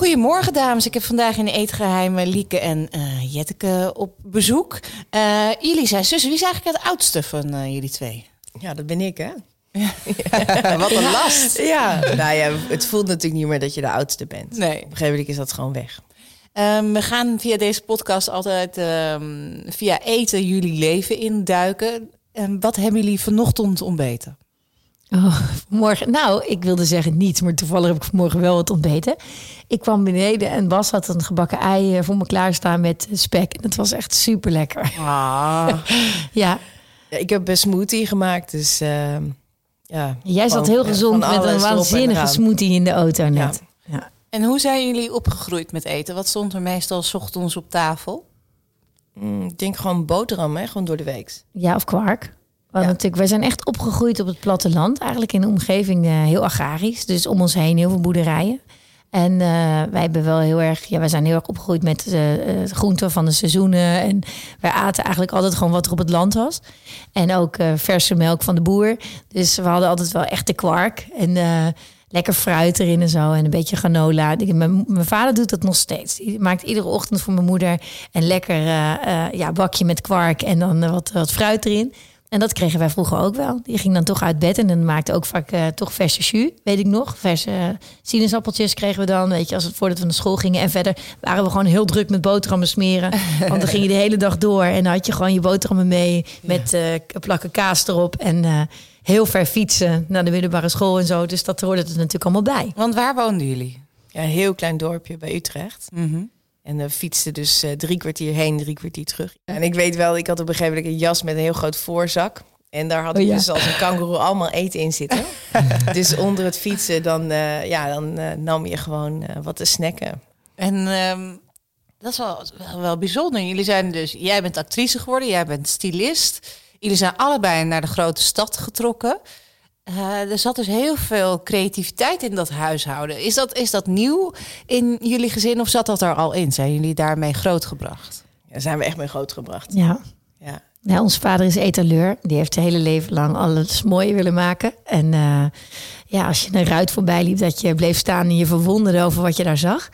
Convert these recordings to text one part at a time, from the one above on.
Goedemorgen dames, ik heb vandaag in de Eetgeheimen Lieke en uh, Jetteke op bezoek. Uh, jullie zijn zussen, wie is eigenlijk het oudste van uh, jullie twee? Ja, dat ben ik hè. Ja. Wat een last. Ja. Nou ja, het voelt natuurlijk niet meer dat je de oudste bent. Nee. Op een gegeven moment is dat gewoon weg. Um, we gaan via deze podcast altijd um, via eten jullie leven induiken. Um, wat hebben jullie vanochtend ontbeten? Oh, morgen. Nou, ik wilde zeggen niets, maar toevallig heb ik vanmorgen wel wat ontbeten. Ik kwam beneden en Bas had een gebakken ei eh, voor me klaarstaan met spek. En het was echt super lekker. Ah. ja. ja. Ik heb een smoothie gemaakt, dus uh, ja. Jij zat heel gezond met een waanzinnige smoothie in de auto net. Ja. ja. En hoe zijn jullie opgegroeid met eten? Wat stond er meestal s ochtends op tafel? Mm, ik denk gewoon boterham, hè? gewoon door de week. Ja, of kwark. Want natuurlijk, wij zijn echt opgegroeid op het platteland. Eigenlijk in de omgeving uh, heel agrarisch. Dus om ons heen heel veel boerderijen. En uh, wij hebben wel heel erg, ja, wij zijn heel erg opgegroeid met uh, groenten van de seizoenen. En wij aten eigenlijk altijd gewoon wat er op het land was. En ook verse melk van de boer. Dus we hadden altijd wel echte kwark. En lekker fruit erin en zo. En een beetje granola. Mijn, mijn vader doet dat nog steeds. Die maakt iedere ochtend voor mijn moeder een lekker ja, bakje met kwark en dan wat, wat fruit erin. En dat kregen wij vroeger ook wel. Die ging dan toch uit bed en dan maakte ook vaak uh, toch verse jus, weet ik nog. Verse uh, sinaasappeltjes kregen we dan, weet je, als het voordat we naar school gingen. En verder waren we gewoon heel druk met boterhammen smeren. Want dan ging je de hele dag door en dan had je gewoon je boterhammen mee met uh, plakken kaas erop. En heel ver fietsen naar de middelbare school en zo. Dus dat hoorde er natuurlijk allemaal bij. Want waar woonden jullie? Ja, een heel klein dorpje bij Utrecht. Mm en uh, fietste dus uh, drie kwartier heen, drie kwartier terug. En ik weet wel, ik had op een gegeven moment een jas met een heel groot voorzak. En daar had ik oh, ja. dus als een kangoeroe allemaal eten in zitten. dus onder het fietsen, dan, uh, ja, dan nam je gewoon wat te snacken. En um, dat is wel, wel, wel, bijzonder. Jullie zijn dus, jij bent actrice geworden, jij bent stylist. Jullie zijn allebei naar de grote stad getrokken. Uh, er zat dus heel veel creativiteit in dat huishouden. Is dat, is dat nieuw in jullie gezin of zat dat er al in? Zijn jullie daarmee grootgebracht? Ja, zijn we echt mee grootgebracht. Ja. ja. Ja, ons vader is etaleur. Die heeft zijn hele leven lang alles mooi willen maken. En uh, ja, als je een ruit voorbij liep, dat je bleef staan en je verwonderde over wat je daar zag.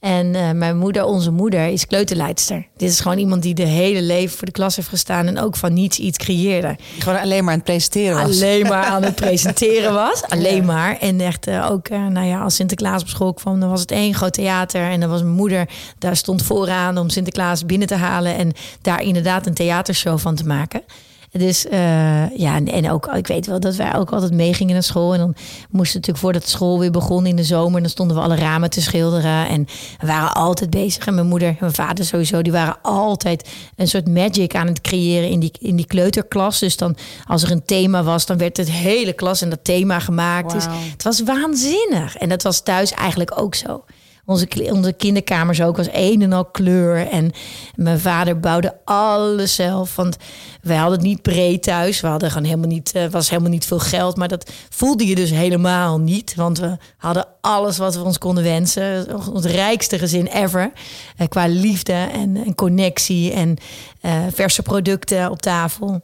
En uh, mijn moeder, onze moeder, is kleuterleidster. Dit is gewoon iemand die de hele leven voor de klas heeft gestaan en ook van niets iets creëerde. Gewoon alleen maar aan het presenteren was. Alleen maar aan het presenteren was. Alleen maar. En echt uh, ook, uh, nou ja, als Sinterklaas op school kwam, dan was het één groot theater. En dan was mijn moeder, daar stond vooraan om Sinterklaas binnen te halen en daar inderdaad een theatershow van te maken. Dus uh, ja, en ook, ik weet wel dat wij ook altijd meegingen naar school. En dan moesten natuurlijk voordat school weer begon in de zomer, dan stonden we alle ramen te schilderen. En we waren altijd bezig. En mijn moeder en mijn vader sowieso, die waren altijd een soort magic aan het creëren in die, in die kleuterklas. Dus dan, als er een thema was, dan werd het hele klas en dat thema gemaakt. Dus het was waanzinnig. En dat was thuis eigenlijk ook zo. Onze, onze kinderkamers ook was een en al kleur. En mijn vader bouwde alles zelf. Want wij hadden het niet breed thuis. We hadden gewoon helemaal niet, uh, was helemaal niet veel geld. Maar dat voelde je dus helemaal niet. Want we hadden alles wat we ons konden wensen. Ons rijkste gezin ever. Uh, qua liefde en, en connectie en uh, verse producten op tafel.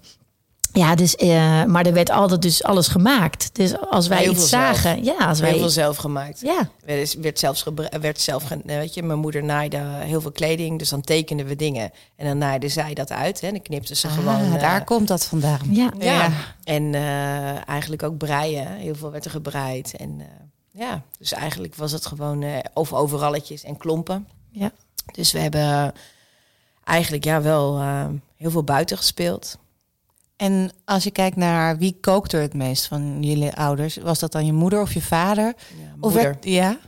Ja, dus, uh, maar er werd altijd dus alles gemaakt. Dus als wij iets zagen, ja, als wij heel veel zelf gemaakt. Ja, werd, werd zelfs werd zelf, weet je, mijn moeder naaide heel veel kleding, dus dan tekenden we dingen en dan naaide zij dat uit hè, en dan knipte ze ah, gewoon. Uh, daar komt dat vandaan. Ja, ja. en uh, eigenlijk ook breien. Heel veel werd er gebreid en ja, dus eigenlijk was het gewoon over overalletjes en klompen. Ja. Dus we hebben eigenlijk ja wel heel veel buiten gespeeld. En als je kijkt naar wie kookt er het meest van jullie ouders, was dat dan je moeder of je vader? Ja, moeder. Of werd, ja.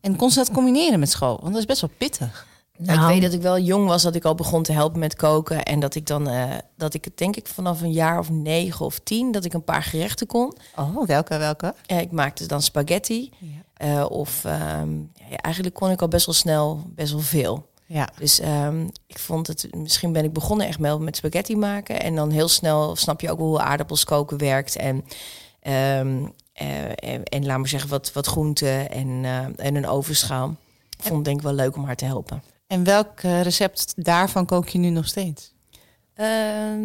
En kon ze dat combineren met school? Want dat is best wel pittig. Nou, ik weet dat ik wel jong was dat ik al begon te helpen met koken. En dat ik dan, uh, dat ik denk ik vanaf een jaar of negen of tien, dat ik een paar gerechten kon. Oh, welke, welke? Ja, ik maakte dan spaghetti. Ja. Uh, of um, ja, eigenlijk kon ik al best wel snel best wel veel. Ja. Dus um, ik vond het, misschien ben ik begonnen echt met spaghetti maken. En dan heel snel snap je ook hoe aardappels koken werkt. En, um, en, en, laat maar zeggen, wat, wat groenten en, uh, en een ovenschaal. Ik vond het denk ik wel leuk om haar te helpen. En welk recept daarvan kook je nu nog steeds? Ehm,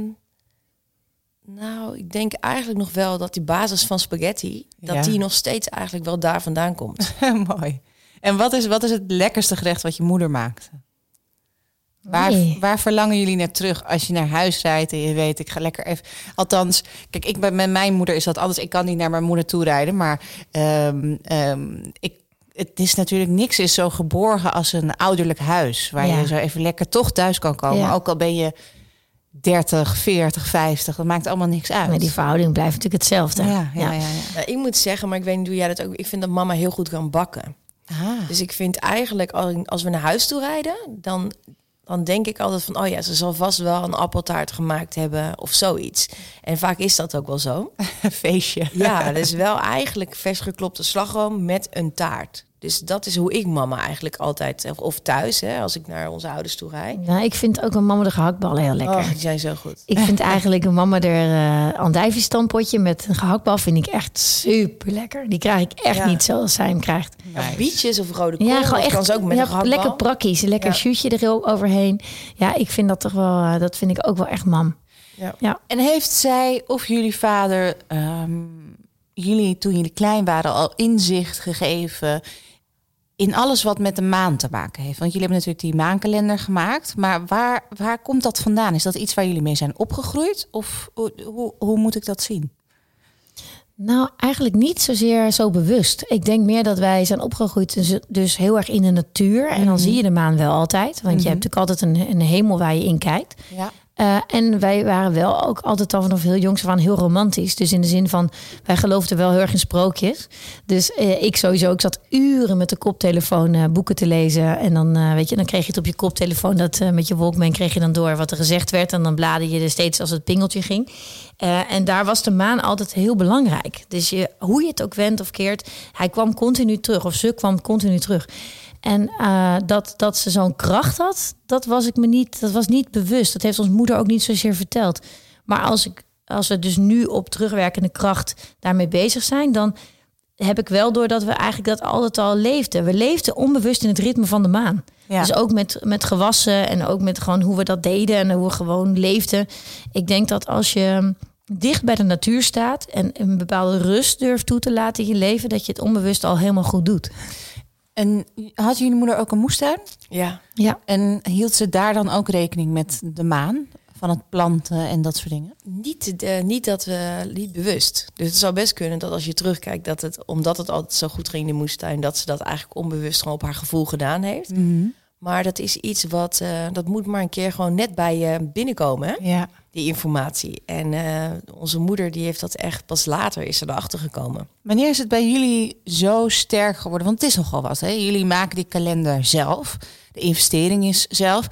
nou, ik denk eigenlijk nog wel dat die basis van spaghetti, dat die nog steeds eigenlijk wel daar vandaan komt. Mooi. En wat is, wat is het lekkerste gerecht wat je moeder maakt? Waar, waar verlangen jullie naar terug als je naar huis rijdt en je weet, ik ga lekker even. Althans, kijk, ik ben met mijn moeder is dat anders. Ik kan niet naar mijn moeder toe rijden, maar um, um, ik het is natuurlijk niks is zo geborgen als een ouderlijk huis. Waar je zo even lekker toch thuis kan komen. Ook al ben je 30, 40, 50. Dat maakt allemaal niks uit. Maar die verhouding blijft natuurlijk hetzelfde. Ja, ja, ja. ja, ik moet zeggen, maar ik weet niet hoe jij dat ook... Ik vind dat mama heel goed kan bakken. Aha. Dus ik vind eigenlijk, als we naar huis toe rijden... dan, dan denk ik altijd van... oh ja, ze zal vast wel een appeltaart gemaakt hebben of zoiets. En vaak is dat ook wel zo. Feestje. Ja, dus wel eigenlijk vers geklopte slagroom met een taart. Dus dat is hoe ik mama eigenlijk altijd, of thuis, hè, als ik naar onze ouders toe rijd. Nou, ik vind ook een mama de gehaktballen heel lekker. Oh, die zijn zo goed. Ik vind eigenlijk een mama er uh, andijvie met een gehaktbal vind ik echt super lekker. Die krijg ik echt niet zoals zij hem krijgt. Ja, bietjes of rode kool, ja, gewoon echt, kan ze ook met ja, een gehaktbal. Lekker prakkies, lekker ja. shootje er overheen. Ja, ik vind dat toch wel, uh, dat vind ik ook wel echt mam. Ja. ja. En heeft zij of jullie vader um, jullie toen jullie klein waren al inzicht gegeven in alles wat met de maan te maken heeft. Want jullie hebben natuurlijk die maankalender gemaakt. Maar waar, waar komt dat vandaan? Is dat iets waar jullie mee zijn opgegroeid? Of hoe, hoe moet ik dat zien? Nou, eigenlijk niet zozeer zo bewust. Ik denk meer dat wij zijn opgegroeid dus, dus heel erg in de natuur. En dan mhm. zie je de maan wel altijd. Want je hebt mhm. natuurlijk altijd een, een hemel waar je in kijkt. Ja. Uh, en wij waren wel ook altijd al vanaf heel jongs van heel romantisch. Dus in de zin van, wij geloofden wel heel erg in sprookjes. Dus uh, ik sowieso, ik zat uren met de koptelefoon uh, boeken te lezen. En dan, weet je, dan kreeg je het op je koptelefoon, dat met je Walkman kreeg je dan door wat er gezegd werd. En dan bladerde je er steeds als het pingeltje ging. en daar was de maan altijd heel belangrijk. Dus je, hoe je het ook wendt of keert, hij kwam continu terug. Of ze kwam continu terug. En uh, dat, dat ze zo'n kracht had, dat was ik me niet, dat was niet bewust. Dat heeft ons moeder ook niet zozeer verteld. Maar als, ik, als we dus nu op terugwerkende kracht daarmee bezig zijn, dan heb ik wel door dat we eigenlijk dat altijd al leefden. We leefden onbewust in het ritme van de maan. Ja. Dus ook met, met gewassen en ook met gewoon hoe we dat deden en hoe we gewoon leefden. Ik denk dat als je dicht bij de natuur staat en een bepaalde rust durft toe te laten in je leven, dat je het onbewust al helemaal goed doet. En had jullie moeder ook een moestuin? Ja. ja. En hield ze daar dan ook rekening met de maan? Van het planten en dat soort dingen? Niet, uh, niet dat we niet bewust. Dus het zou best kunnen dat als je terugkijkt, dat het, omdat het altijd zo goed ging in de moestuin, dat ze dat eigenlijk onbewust gewoon op haar gevoel gedaan heeft. Mm Maar dat is iets wat, uh, dat moet maar een keer gewoon net bij je binnenkomen. Hè? Ja die informatie. En uh, onze moeder die heeft dat echt pas later is erachter gekomen. Wanneer is het bij jullie zo sterk geworden? Want het is nogal wat. Hè? Jullie maken die kalender zelf. De investering is zelf.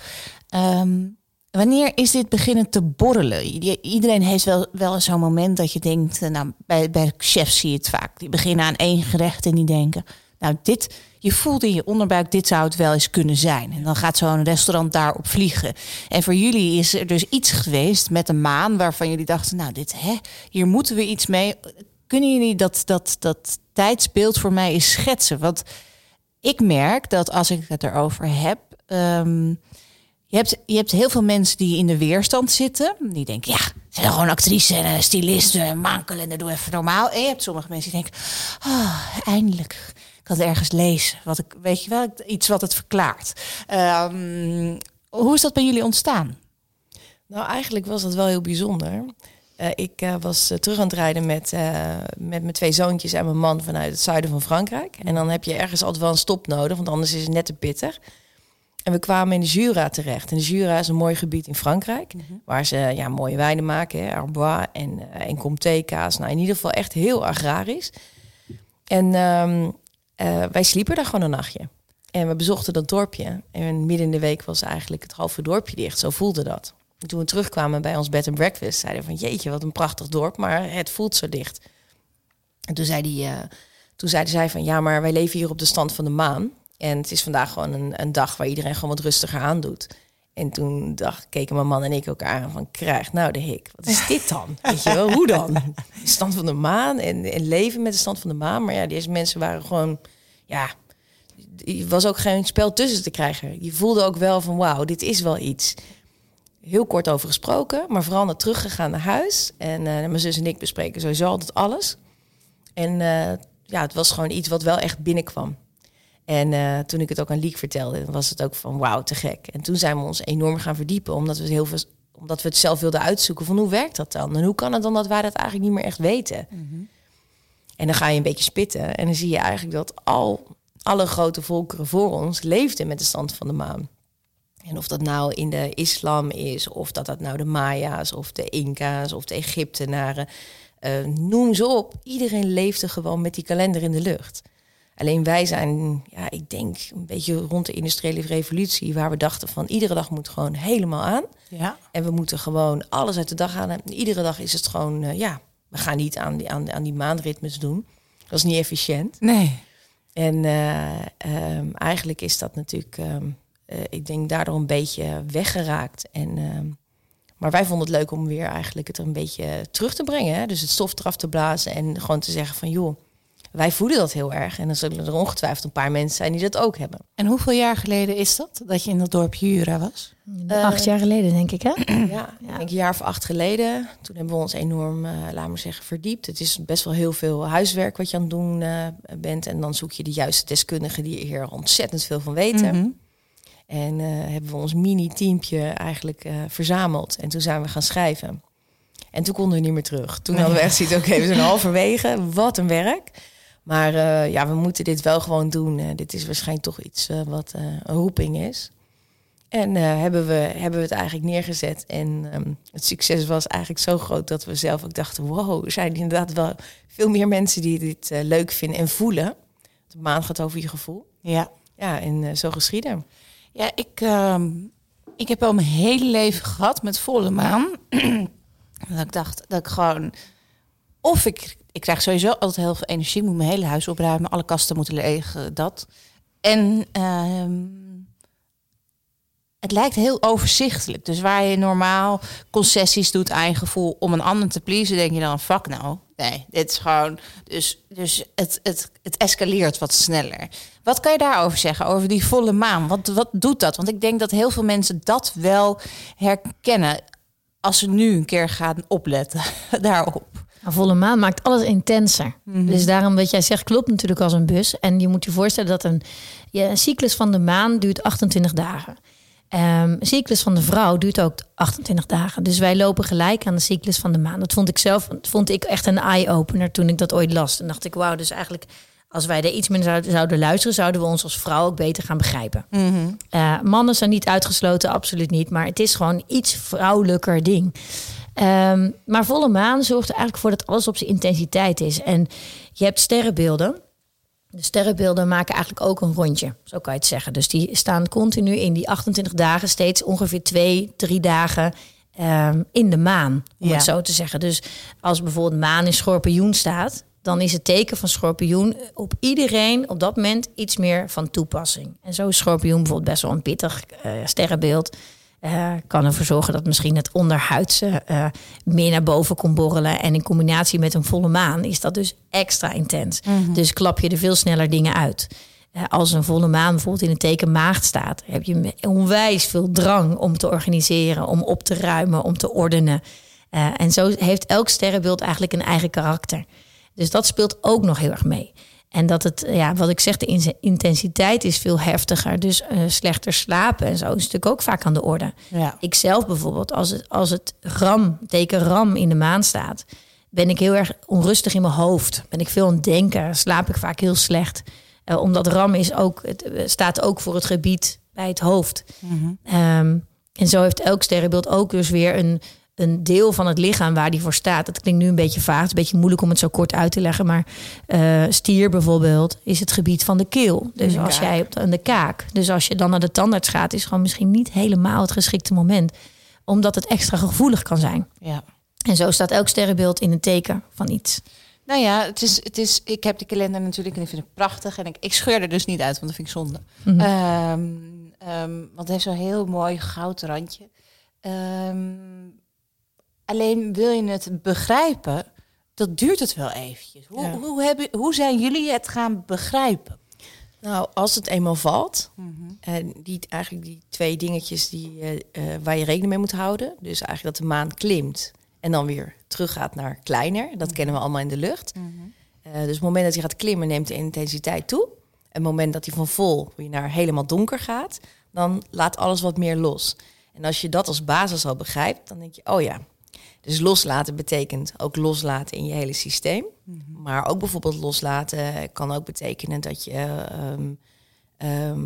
Um, wanneer is dit beginnen te borrelen? Iedereen heeft wel, wel zo'n moment dat je denkt, eh, nou, bij, bij chefs zie je het vaak. Die beginnen aan één gerecht en die denken, nou, dit, je voelt in je onderbuik, dit zou het wel eens kunnen zijn. En dan gaat zo'n restaurant daarop vliegen. En voor jullie is er dus iets geweest met een maan waarvan jullie dachten, nou, dit, hè, hier moeten we iets mee. Kunnen jullie dat, dat, dat tijdsbeeld voor mij eens schetsen? Want ik merk dat als ik het erover heb. Ehm, je hebt, je hebt heel veel mensen die in de weerstand zitten. Die denken, ja, zijn gewoon actrice en stylisten, maankalender, doe even normaal. En je hebt sommige mensen die denken, oh, eindelijk ik had ergens lezen. Wat ik, weet je wel, iets wat het verklaart. Um, hoe is dat bij jullie ontstaan? Nou, eigenlijk was dat wel heel bijzonder. Uh, ik uh, was uh, terug aan het rijden met, met mijn twee zoontjes en mijn man vanuit het zuiden van Frankrijk. En dan heb je ergens altijd wel een stop nodig, want anders is het net te pittig. En we kwamen in de Jura terecht. En de Jura is een mooi gebied in Frankrijk, mm -hmm. waar ze ja, mooie wijnen maken, hè, Arbois en, en Comté kaas. Nou, in ieder geval echt heel agrarisch. En um, uh, wij sliepen daar gewoon een nachtje. En we bezochten dat dorpje. En midden in de week was eigenlijk het halve dorpje dicht. Zo voelde dat. En toen we terugkwamen bij ons bed and breakfast, zeiden we van jeetje, wat een prachtig dorp, maar het voelt zo dicht. En toen, uh, toen zeiden zij van ja, maar wij leven hier op de stand van de maan. En het is vandaag gewoon een, een dag waar iedereen gewoon wat rustiger aan doet. En toen dacht, keken mijn man en ik elkaar aan van... krijg nou de hik, wat is dit dan? Weet je wel, hoe dan? Stand van de maan en, en leven met de stand van de maan. Maar ja, deze mensen waren gewoon... ja, er was ook geen spel tussen te krijgen. Je voelde ook wel van wauw, dit is wel iets. Heel kort over gesproken, maar vooral naar teruggegaan naar huis. En uh, mijn zus en ik bespreken sowieso altijd alles. En uh, ja, het was gewoon iets wat wel echt binnenkwam. En uh, toen ik het ook aan Liek vertelde, was het ook van wauw, te gek. En toen zijn we ons enorm gaan verdiepen, omdat we het heel veel omdat we het zelf wilden uitzoeken van hoe werkt dat dan? En hoe kan het dan dat wij dat eigenlijk niet meer echt weten? Mm -hmm. En dan ga je een beetje spitten en dan zie je eigenlijk dat al alle grote volkeren voor ons leefden met de stand van de maan. En of dat nou in de islam is, of dat dat nou de Maya's, of de Inca's, of de Egyptenaren, uh, noem ze op. Iedereen leefde gewoon met die kalender in de lucht. Alleen wij zijn, ja, ik denk een beetje rond de industriële revolutie, waar we dachten van iedere dag moet gewoon helemaal aan. Ja. En we moeten gewoon alles uit de dag halen. Iedere dag is het gewoon, uh, ja, we gaan niet aan die, aan, aan die maanritmes doen. Dat is niet efficiënt. Nee. En uh, um, eigenlijk is dat natuurlijk, um, uh, ik denk, daardoor een beetje weggeraakt. En, um, maar wij vonden het leuk om weer eigenlijk het er een beetje terug te brengen. Hè? Dus het stof eraf te blazen en gewoon te zeggen van joh, wij voelen dat heel erg. En dan zullen er ongetwijfeld een paar mensen zijn die dat ook hebben. En hoeveel jaar geleden is dat, dat je in dat dorpje Jura was? Uh, acht jaar geleden, denk ik, hè? ja, ja. een jaar of acht geleden. Toen hebben we ons enorm, uh, laat maar zeggen, verdiept. Het is best wel heel veel huiswerk wat je aan het doen uh, bent. En dan zoek je de juiste deskundigen die hier ontzettend veel van weten. Mm -hmm. En hebben we ons mini-teampje eigenlijk verzameld. En toen zijn we gaan schrijven. En toen konden we niet meer terug. Toen hadden we echt zoiets, oké, okay, we zijn halverwege. Wat een werk. Maar uh, ja, we moeten dit wel gewoon doen. Uh, dit is waarschijnlijk toch iets uh, wat een roeping is. En hebben, we, hebben we het eigenlijk neergezet. En um, het succes was eigenlijk zo groot dat we zelf ook dachten... wow, er zijn inderdaad wel veel meer mensen die dit leuk vinden en voelen. De maan gaat over je gevoel. Ja. Ja, en zo geschieden. Ja, ik, ik heb al mijn hele leven gehad met volle maan. dat ik dacht dat ik gewoon... Of ik ik krijg sowieso altijd heel veel energie. Moet mijn hele huis opruimen. Alle kasten moeten leeg. Dat. En uh, het lijkt heel overzichtelijk. Dus waar je normaal concessies doet aan gevoel om een ander te pleasen, denk je dan: fuck nou. Nee, dit is gewoon. Dus, dus het, het, het escaleert wat sneller. Wat kan je daarover zeggen? Over die volle maan? Wat, wat doet dat? Want ik denk dat heel veel mensen dat wel herkennen. Als ze nu een keer gaan opletten daarop. Een volle maan maakt alles intenser. Mm -hmm. Dus daarom wat jij zegt klopt natuurlijk als een bus. En je moet je voorstellen dat een, ja, een cyclus van de maan duurt 28 dagen. Um, een cyclus van de vrouw duurt ook 28 dagen. Dus wij lopen gelijk aan de cyclus van de maan. Dat vond ik zelf vond ik echt een eye-opener toen ik dat ooit las. En dacht ik, wauw, dus eigenlijk als wij er iets meer zouden, zouden luisteren, zouden we ons als vrouw ook beter gaan begrijpen. Mm -hmm. uh, mannen zijn niet uitgesloten, absoluut niet. Maar het is gewoon iets vrouwelijker ding. Um, maar volle maan zorgt er eigenlijk voor dat alles op zijn intensiteit is. En je hebt sterrenbeelden. De sterrenbeelden maken eigenlijk ook een rondje, zo kan je het zeggen. Dus die staan continu in die 28 dagen, steeds ongeveer twee, drie dagen um, in de maan, om ja. het zo te zeggen. Dus als bijvoorbeeld maan in schorpioen staat, dan is het teken van schorpioen op iedereen op dat moment iets meer van toepassing. En zo is schorpioen bijvoorbeeld best wel een pittig uh, sterrenbeeld. Uh, kan ervoor zorgen dat misschien het onderhuidse uh, meer naar boven komt borrelen. En in combinatie met een volle maan is dat dus extra intens. Mm -hmm. Dus klap je er veel sneller dingen uit. Uh, als een volle maan bijvoorbeeld in een teken maagd staat, heb je onwijs veel drang om te organiseren, om op te ruimen, om te ordenen. en zo heeft elk sterrenbeeld eigenlijk een eigen karakter. Dus dat speelt ook nog heel erg mee. En dat het, ja, wat ik zeg, de intensiteit is veel heftiger. Dus uh, slechter slapen en zo is natuurlijk ook vaak aan de orde. Ja. Ik zelf bijvoorbeeld, als het, als het ram, teken ram in de maan staat, ben ik heel erg onrustig in mijn hoofd. Ben ik veel aan het denken, slaap ik vaak heel slecht. Uh, omdat ram is ook, het staat ook voor het gebied bij het hoofd. Mm -hmm. um, en zo heeft elk sterrenbeeld ook dus weer een, een deel van het lichaam waar die voor staat. Dat klinkt nu een beetje vaag, het is een beetje moeilijk om het zo kort uit te leggen. Maar uh, stier bijvoorbeeld is het gebied van de keel. Dus als jij op de, de kaak. Dus als je dan naar de tandarts gaat, is gewoon misschien niet helemaal het geschikte moment. Omdat het extra gevoelig kan zijn. Ja. En zo staat elk sterrenbeeld in een teken van iets. Nou ja, het is, het is, ik heb de kalender natuurlijk en ik vind het prachtig. En ik, ik scheur er dus niet uit, want dat vind ik zonde. Ehm, want het heeft zo'n heel mooi goud randje. Ehm, alleen wil je het begrijpen, dat duurt het wel eventjes. Hoe, Ja. hoe, hebben, hoe zijn jullie het gaan begrijpen? Nou, als het eenmaal valt, Mhm. en die, eigenlijk die twee dingetjes die, eh, eh, waar je rekening mee moet houden. Dus eigenlijk dat de maan klimt en dan weer teruggaat naar kleiner. Dat kennen we allemaal in de lucht. Eh, dus op het moment dat hij gaat klimmen, neemt de intensiteit toe. En het moment dat hij van vol weer naar helemaal donker gaat, dan laat alles wat meer los. En als je dat als basis al begrijpt, dan denk je, oh ja. Dus loslaten betekent ook loslaten in je hele systeem. Maar ook bijvoorbeeld loslaten kan ook betekenen dat je ehm, ehm,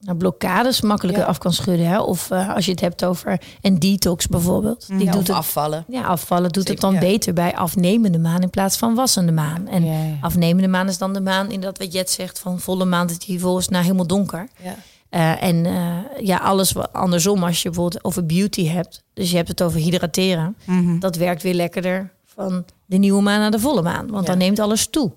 Nou, blokkades makkelijker Ja. af kan schudden. Hè? Of eh, als je het hebt over een detox bijvoorbeeld. Die ja, doet of het, afvallen. ja, afvallen doet het dan ja. beter bij afnemende maan in plaats van wassende maan. En Ja, ja. afnemende maan is dan de maan in dat wat Jet zegt van volle maan dat die vol is naar helemaal donker. Ja. Eh, en eh, ja, alles andersom als je bijvoorbeeld over beauty hebt. Dus je hebt het over hydrateren. Mhm. Dat werkt weer lekkerder van de nieuwe maan naar de volle maan. Want Ja. dan neemt alles toe.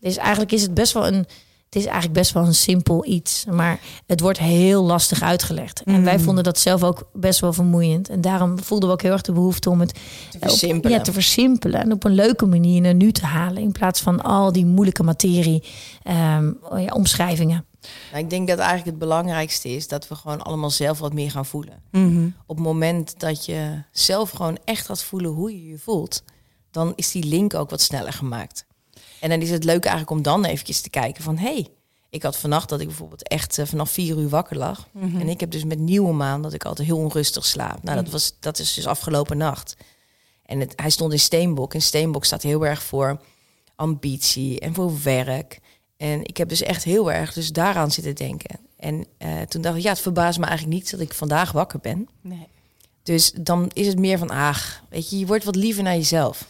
Dus eigenlijk is het best wel een. Het is eigenlijk best wel een simpel iets. Maar het wordt heel lastig uitgelegd. En wij vonden dat zelf ook best wel vermoeiend. En daarom voelden we ook heel erg de behoefte om het Te op- versimpelen. ja, te versimpelen. En op een leuke manier naar nu te halen. In plaats van al die moeilijke materie, oh ja, omschrijvingen. Nou, ik denk dat eigenlijk het belangrijkste is dat we gewoon allemaal zelf wat meer gaan voelen. Mhm. Op het moment dat je zelf gewoon echt gaat voelen hoe je je voelt, dan is die link ook wat sneller gemaakt. En dan is het leuk eigenlijk om dan eventjes te kijken van... hé, hey, ik had vannacht dat ik bijvoorbeeld echt eh, vanaf vier uur wakker lag. En ik heb dus met nieuwe maan dat ik altijd heel onrustig slaap. Nou, dat, was, dat is dus afgelopen nacht. En het, hij stond in Steenbok. En Steenbok staat heel erg voor ambitie en voor werk. En ik heb dus echt heel erg dus daaraan zitten denken. En eh, toen dacht ik, ja, het verbaast me eigenlijk niet dat ik vandaag wakker ben. Nee. Dus dan is het meer van, ach, weet je, je wordt wat liever naar jezelf.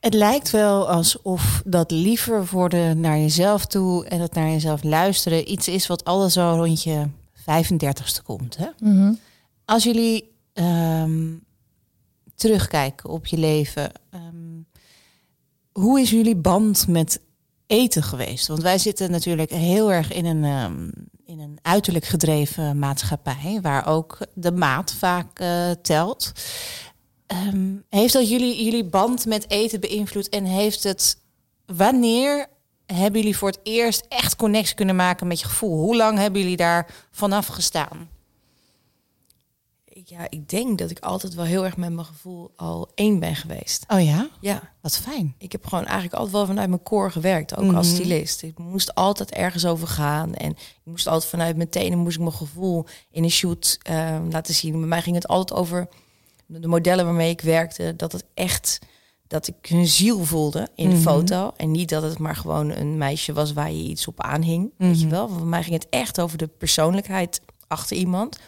Het lijkt wel alsof dat liever worden naar jezelf toe en dat naar jezelf luisteren iets is wat alles zo rond je 35ste komt. Hè? Als jullie ehm, terugkijken op je leven, ehm, hoe is jullie band met eten geweest? Want wij zitten natuurlijk heel erg in een, ehm, in een uiterlijk gedreven maatschappij, waar ook de maat vaak eh, telt. Ehm, heeft dat jullie, jullie band met eten beïnvloed en heeft het wanneer hebben jullie voor het eerst echt connectie kunnen maken met je gevoel? Hoe lang hebben jullie daar vanaf gestaan? Ja, ik denk dat ik altijd wel heel erg met mijn gevoel al één ben geweest. Oh ja, Ja, wat fijn. ik heb gewoon eigenlijk altijd wel vanuit mijn core gewerkt, ook als stylist. Ik moest altijd ergens over gaan en ik moest altijd vanuit mijn tenen moest ik mijn gevoel in een shoot eh, laten zien. Bij mij ging het altijd over de modellen waarmee ik werkte, dat het echt dat ik hun ziel voelde in de foto en niet dat het maar gewoon een meisje was waar je iets op aanhing, weet je wel. Voor mij ging het echt over de persoonlijkheid achter iemand.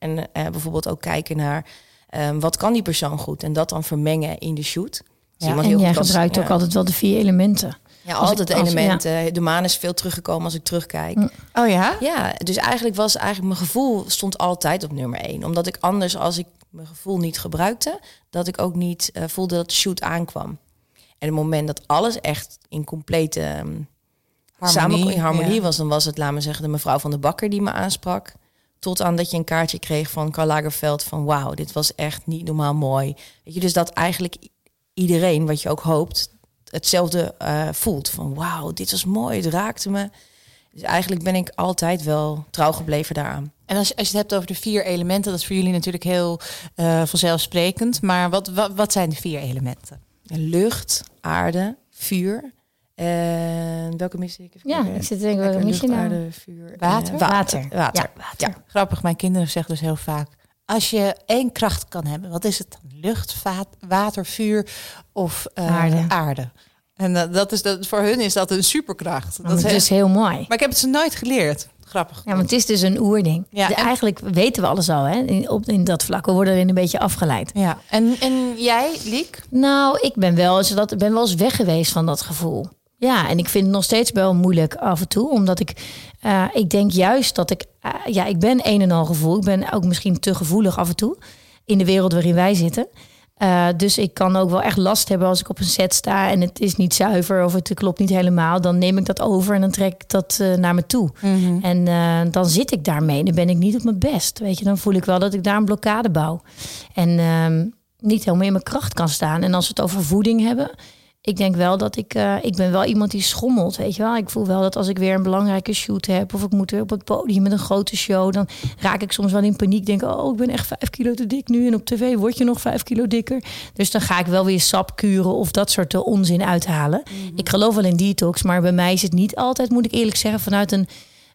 En eh, bijvoorbeeld ook kijken naar eh, wat kan die persoon goed en dat dan vermengen in de shoot. Dus Ja, iemand en heel jij gebruikt ook ja. altijd wel de vier elementen. Ja, Als altijd ik- als- elementen. De maan is veel teruggekomen als ik terugkijk. Oh ja? Ja, dus eigenlijk was eigenlijk mijn gevoel stond altijd op nummer één. Omdat ik anders, als ik mijn gevoel niet gebruikte, dat ik ook niet eh, voelde dat de shoot aankwam. En het moment dat alles echt in complete ehm, samen in harmonie ja. was, dan was het, laat me zeggen, de mevrouw van de Bakker die me aansprak. Tot aan dat je een kaartje kreeg van Karl Lagerfeld van wauw, dit was echt niet normaal mooi. Weet je, dus dat eigenlijk iedereen, wat je ook hoopt, hetzelfde eh, voelt. Van wauw, dit was mooi, het raakte me. Dus eigenlijk ben ik altijd wel trouw gebleven daaraan. En als, als je het hebt over de vier elementen, dat is voor jullie natuurlijk heel eh, vanzelfsprekend. Maar wat, wat, wat zijn de vier elementen? Lucht, aarde, vuur. En welke mis ik? Ja, ik zit te denken, welke mis je nou? aarde, vuur. en, Water? eh, Water. Water. Ja, Ja. Grappig, mijn kinderen zeggen dus heel vaak... als je één kracht kan hebben, wat is het dan? Lucht, vaat, water, vuur of eh, Aarde. En dat, dat is, dat, voor hun is dat een superkracht. Dat Dat is is dus heel mooi. Maar ik heb het ze nooit geleerd. Grappig. Ja, want het is dus een oerding. Ja, en- Eigenlijk weten we alles al hè, in, op, in dat vlak. We worden erin een beetje afgeleid. Ja. En, en jij, Liek? Nou, ik ben wel, eens dat, ben wel eens weg geweest van dat gevoel. Ja, en ik vind het nog steeds wel moeilijk af en toe. Omdat ik, eh, ik denk juist dat ik, eh, ja, ik ben een en al gevoel. Ik ben ook misschien te gevoelig af en toe in de wereld waarin wij zitten. Uh, dus ik kan ook wel echt last hebben als ik op een set sta en het is niet zuiver of het klopt niet helemaal. Dan neem ik dat over en dan trek ik dat naar me toe. Mm -hmm. En dan zit ik daarmee. Dan ben ik niet op mijn best. Weet je, dan voel ik wel dat ik daar een blokkade bouw. En ehm, niet helemaal in mijn kracht kan staan. En als we het over voeding hebben, ik denk wel dat ik, uh, ik ben wel iemand die schommelt, weet je wel. Ik voel wel dat als ik weer een belangrijke shoot heb of ik moet weer op het podium met een grote show, dan raak ik soms wel in paniek. Denk, oh, ik ben echt vijf kilo te dik nu en op tv word je nog vijf kilo dikker. Dus dan ga ik wel weer sap kuren of dat soort onzin uithalen. Mhm. Ik geloof wel in detox, maar bij mij is het niet altijd, moet ik eerlijk zeggen, vanuit een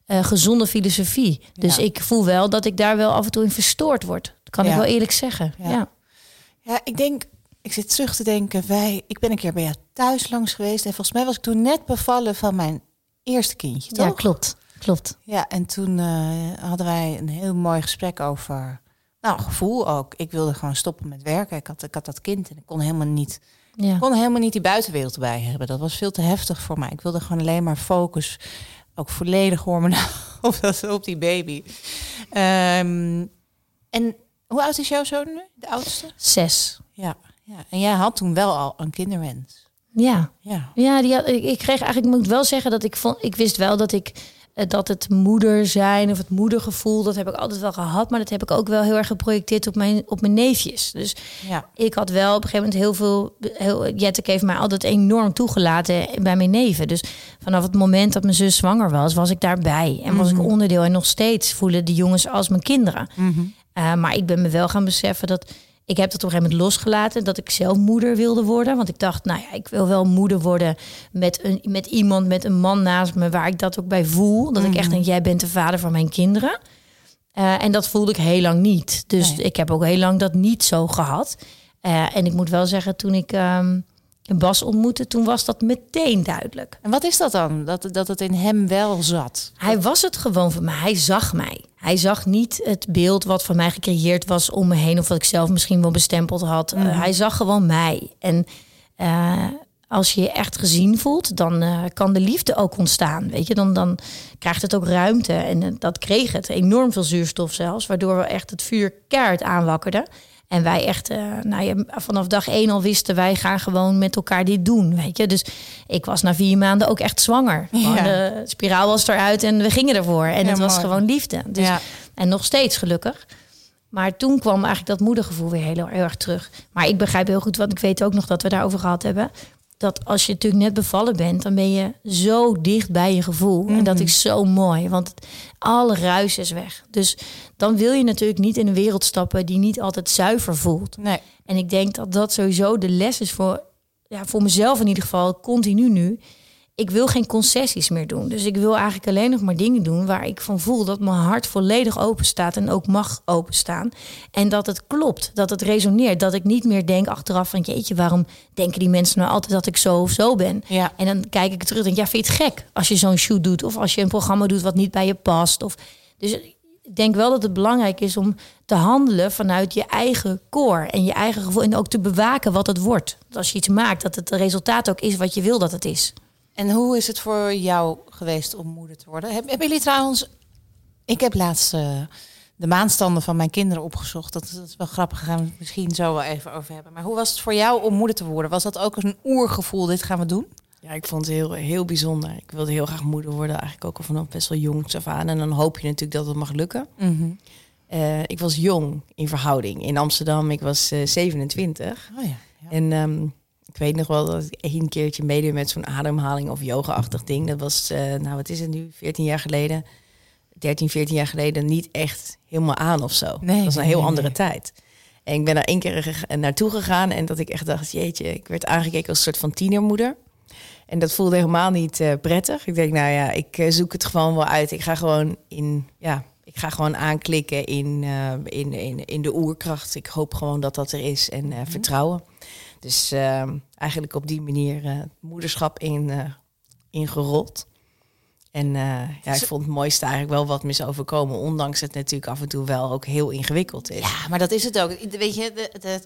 uh, gezonde filosofie. Dus ik voel wel dat ik daar wel af en toe in verstoord word. Dat kan ik wel eerlijk zeggen. ja. ja ik denk ik zit terug te denken, wij, ik ben een keer bij jou thuis langs geweest. En volgens mij was ik toen net bevallen van mijn eerste kindje, toch? Ja, klopt. Klopt. Ja, en toen uh, hadden wij een heel mooi gesprek over, nou, gevoel ook. Ik wilde gewoon stoppen met werken. Ik had, ik had dat kind en ik kon helemaal niet, ja. kon helemaal niet die buitenwereld erbij hebben. Dat was veel te heftig voor mij. Ik wilde gewoon alleen maar focus, ook volledig hormonaal op, op die baby. Um, en hoe oud is jouw zoon nu, de oudste? Zes. Ja. Ja, en jij had toen wel al een kinderwens. Ja, ja. ja die had, ik, ik kreeg eigenlijk, ik moet wel zeggen dat ik vond, ik wist wel dat ik eh, dat het moeder zijn of het moedergevoel, dat heb ik altijd wel gehad, maar dat heb ik ook wel heel erg geprojecteerd op mijn, op mijn neefjes. Dus ja. ik had wel op een gegeven moment heel veel. Heel, Jettek heeft mij altijd enorm toegelaten bij mijn neven. Dus vanaf het moment dat mijn zus zwanger was, was ik daarbij en was ik mhm. onderdeel. En nog steeds voelen die jongens als mijn kinderen. Mhm. Uh, maar ik ben me wel gaan beseffen dat ik heb dat op een gegeven moment losgelaten dat ik zelf moeder wilde worden. Want ik dacht, nou ja, ik wil wel moeder worden met, een, met iemand, met een man naast me, waar ik dat ook bij voel. Dat ik echt mhm. denk, jij bent de vader van mijn kinderen. Uh, en dat voelde ik heel lang niet. Dus ik heb ook heel lang dat niet zo gehad. Uh, en ik moet wel zeggen, toen ik um, Bas ontmoette, toen was dat meteen duidelijk. En wat is dat dan? Dat, dat het in hem wel zat? Hij was het gewoon voor mij. Hij zag mij. Hij zag niet het beeld wat van mij gecreëerd was om me heen, of wat ik zelf misschien wel bestempeld had. Eh, mhm. hij zag gewoon mij. En uh, als je je echt gezien voelt, dan uh, kan de liefde ook ontstaan. Weet je, dan, dan krijgt het ook ruimte. En dat kreeg het. Enorm veel zuurstof zelfs, waardoor we echt het vuur keihard aanwakkerden. En wij echt, uh, nou ja, vanaf dag één al wisten wij gaan gewoon met elkaar dit doen, weet je. Dus ik was na vier maanden ook echt zwanger. Ja. De spiraal was eruit en we gingen ervoor. En het was gewoon liefde. Dus, En nog steeds gelukkig. Maar toen kwam eigenlijk dat moedergevoel weer heel, heel erg terug. Maar ik begrijp heel goed, want ik weet ook nog dat we daarover gehad hebben dat als je natuurlijk net bevallen bent, dan ben je zo dicht bij je gevoel. En dat mhm. is zo mooi, want alle ruis is weg. Dus dan wil je natuurlijk niet in een wereld stappen die niet altijd zuiver voelt. Nee. En ik denk dat dat sowieso de les is voor, ja, voor mezelf in ieder geval, continu nu ik wil geen concessies meer doen. Dus ik wil eigenlijk alleen nog maar dingen doen waar ik van voel dat mijn hart volledig open staat en ook mag openstaan. En dat het klopt, dat het resoneert. Dat ik niet meer denk achteraf van jeetje, waarom denken die mensen nou altijd dat ik zo of zo ben? Ja. En dan kijk ik terug en denk, ja, vind je het gek als je zo'n shoot doet of als je een programma doet wat niet bij je past? Of, dus ik denk wel dat het belangrijk is om te handelen vanuit je eigen core en je eigen gevoel en ook te bewaken wat het wordt. Dat als je iets maakt, dat het resultaat ook is wat je wil dat het is. En hoe is het voor jou geweest om moeder te worden? Hebben jullie trouwens... Ik heb laatst uh, de maanstanden van mijn kinderen opgezocht. Dat, is wel grappig, gaan we het misschien zo wel even over hebben. Maar hoe was het voor jou om moeder te worden? Was dat ook een oergevoel, dit gaan we doen? Ja, ik vond het heel, heel bijzonder. Ik wilde heel graag moeder worden, eigenlijk ook al vanaf best wel jong af aan. En dan hoop je natuurlijk dat het mag lukken. Mhm. Eh, ik was jong in verhouding in Amsterdam. Ik was uh, 27. Oh ja, ja. En um, ik weet nog wel dat ik één keertje meedeed met zo'n ademhaling of yoga-achtig ding. Dat was, uh, nou wat is het nu, 14 jaar geleden, 13, 14 jaar geleden, niet echt helemaal aan of zo. Nee, dat was een heel andere tijd. En ik ben daar één keer naartoe gegaan en dat ik echt dacht, jeetje, ik werd aangekeken als een soort van tienermoeder. En dat voelde helemaal niet uh, prettig. Ik denk, nou ja, ik uh, zoek het gewoon wel uit. Ik ga gewoon in, ja, ik ga gewoon aanklikken in, uh, in, in, in de oerkracht. Ik hoop gewoon dat dat er is en mm vertrouwen. Dus ehm, eigenlijk op die manier uh, moederschap in, uh, ingerold. En uh, ja, ik vond het mooiste eigenlijk wel wat me is overkomen. Ondanks het natuurlijk af en toe wel ook heel ingewikkeld is. Ja, maar dat is het ook. Weet je, de, de,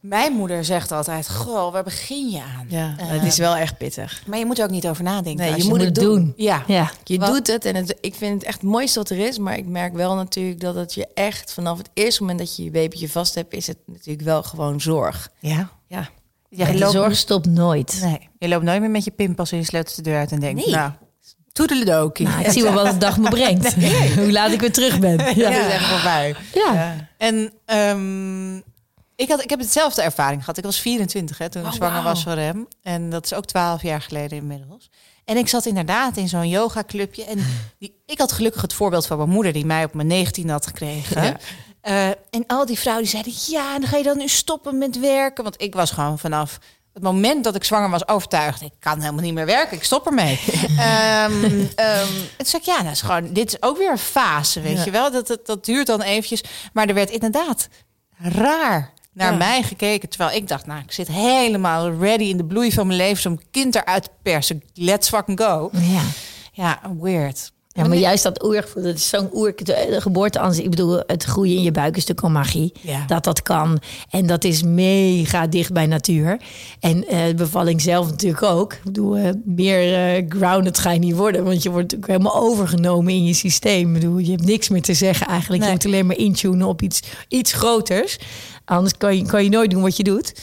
Mijn moeder zegt altijd, goh, waar begin je aan? Ja, het is wel echt pittig. Maar je moet er ook niet over nadenken. Nee, je moet het doen. Ja. Ja. Je doet het en het, ik vind het echt het mooiste wat er is. Maar ik merk wel natuurlijk dat het je echt vanaf het eerste moment dat je je babytje vast hebt, is het natuurlijk wel gewoon zorg. Ja. Ja, Ja, de loopt, zorg stopt nooit. nee, je loopt nooit meer met je pinpas en je sleutelt de deur uit en denkt, Nee. nou, toedeledokie. Nou, ik zie wel wat de dag me brengt. Hoe laat ik weer terug ben. Ja, Ja. dat is echt voorbij. Ja. En ehm, ik, had, ik heb hetzelfde ervaring gehad. Ik was 24 hè, toen ik Oh, zwanger was van Rem. En dat is ook 12 jaar geleden inmiddels. En ik zat inderdaad in zo'n yoga clubje. En die, ik had gelukkig het voorbeeld van mijn moeder... die mij op mijn 19 had gekregen. Ja. Eh, en al die vrouwen die zeiden... ja, en dan ga je dan nu stoppen met werken. Want ik was gewoon vanaf het moment dat ik zwanger was overtuigd... ik kan helemaal niet meer werken, ik stop ermee. Ehm, en toen zei ik, ja, dat is gewoon, dit is ook weer een fase, weet Ja. je wel. Dat, dat, dat duurt dan eventjes. Maar er werd inderdaad raar naar Ja. mij gekeken. Terwijl ik dacht, nou, ik zit helemaal ready in de bloei van mijn leven... om kind eruit te persen. Let's fucking go. Ja. Ja, weird. Ja, maar juist dat oergevoel, dat is zo'n oer... De, geboorteangst, ik bedoel, het groeien in je buik is natuurlijk al magie. Ja. Dat dat kan. En dat is mega dicht bij natuur. En eh, bevalling zelf natuurlijk ook. Ik bedoel, eh, meer eh, grounded ga je niet worden. Want je wordt natuurlijk helemaal overgenomen in je systeem. Ik bedoel, je hebt niks meer te zeggen eigenlijk. Nee. Je moet alleen maar intunen op iets, iets groters. Anders kan je, kan je nooit doen wat je doet.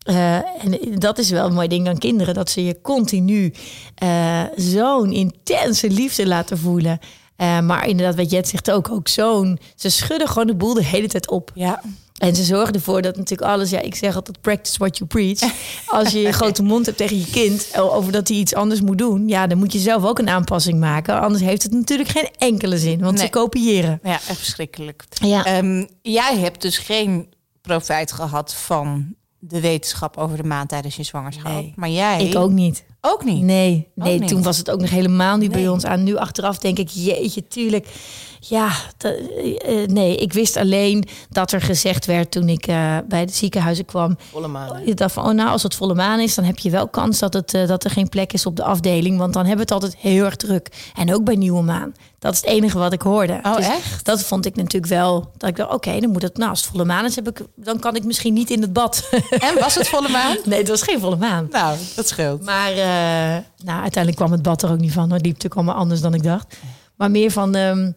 Eh, en dat is wel een mooi ding aan kinderen. Dat ze je continu eh, zo'n intense liefde laten voelen. Eh, maar inderdaad, wat Jet zegt ook, ook zo'n... Ze schudden gewoon de boel de hele tijd op. Ja, En ze zorgen ervoor dat natuurlijk alles... Ja, ik zeg altijd practice what you preach. Als je een grote mond hebt tegen je kind... over dat hij iets anders moet doen... ja, dan moet je zelf ook een aanpassing maken. Anders heeft het natuurlijk geen enkele zin. Want Nee. ze kopiëren. ja echt verschrikkelijk. Ja. Ehm, jij hebt dus geen profijt gehad van de wetenschap over de maand tijdens je zwangerschap. Nee. Maar jij ik ook niet. ook niet. Nee, nee niet. toen was het ook nog helemaal niet bij ons aan. Nu achteraf denk ik, jeetje, tuurlijk. Ja, dat- eh, nee, ik wist alleen dat er gezegd werd toen ik eh, bij de ziekenhuizen kwam. volle maan. Je dacht van, oh nou, als het volle maan is, dan heb je wel kans dat, het, eh, dat er geen plek is op de afdeling. Want dan hebben we het altijd heel erg druk. En ook bij nieuwe maan. Dat is het enige wat ik hoorde. Oh, Dus echt? Dat vond ik natuurlijk wel. Dat ik dacht, oké, dan moet het, nou, als het volle maan is, heb ik, dan kan ik misschien niet in het bad. En was het volle maan? nee, het was geen volle maan. Nou, dat scheelt. Maar eh, nou, uiteindelijk kwam het bad er ook niet van. Het liep natuurlijk allemaal anders dan ik dacht. Maar meer van... ehm,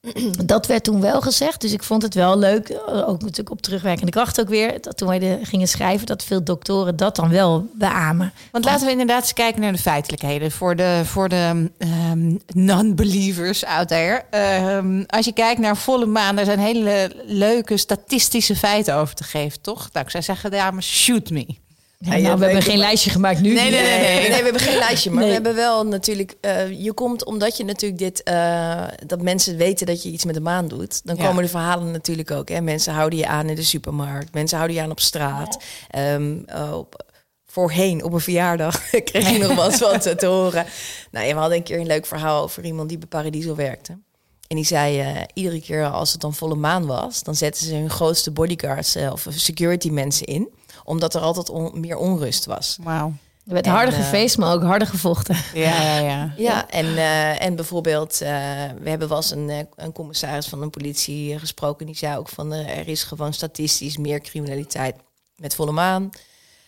dat werd toen wel gezegd. Dus ik vond het wel leuk. eh, Ook natuurlijk op terugwerkende kracht ook weer. Dat toen wij de, gingen schrijven, dat veel doktoren dat dan wel beamen. Want laten we inderdaad eens kijken naar de feitelijkheden voor de, voor de ehm, non-believers out there. Ehm, als je kijkt naar volle maan, er zijn hele leuke statistische feiten over te geven, toch? Nou, ik zou zeggen, dames, shoot me. Nou, we hebben weet geen lijstje gemaakt nu. Nee, nee, nee, nee, nee, we hebben geen lijstje. Maar we hebben wel natuurlijk. eh, je komt omdat je natuurlijk dit. eh, dat mensen weten dat je iets met de maan doet. Dan Ja. komen de verhalen natuurlijk ook. Hè. Mensen houden je aan in de supermarkt. Mensen houden je aan op straat. Ehm, eh, op, voorheen op een verjaardag kreeg je nog wat van te, te horen. Nou, we hadden een keer een leuk verhaal over iemand die bij Paradiso werkte. En die zei, eh, iedere keer als het dan volle maan was... dan zetten ze hun grootste bodyguards eh, of security mensen in. Omdat er altijd on- meer onrust was. Wauw. Er werd harder eh, gefeest, maar ook harder gevochten. Ja, ja, ja. Ja, en, eh, en bijvoorbeeld, eh, we hebben wel eens een, eh, een commissaris van de politie gesproken. Die zei ook van er is gewoon statistisch meer criminaliteit met volle maan.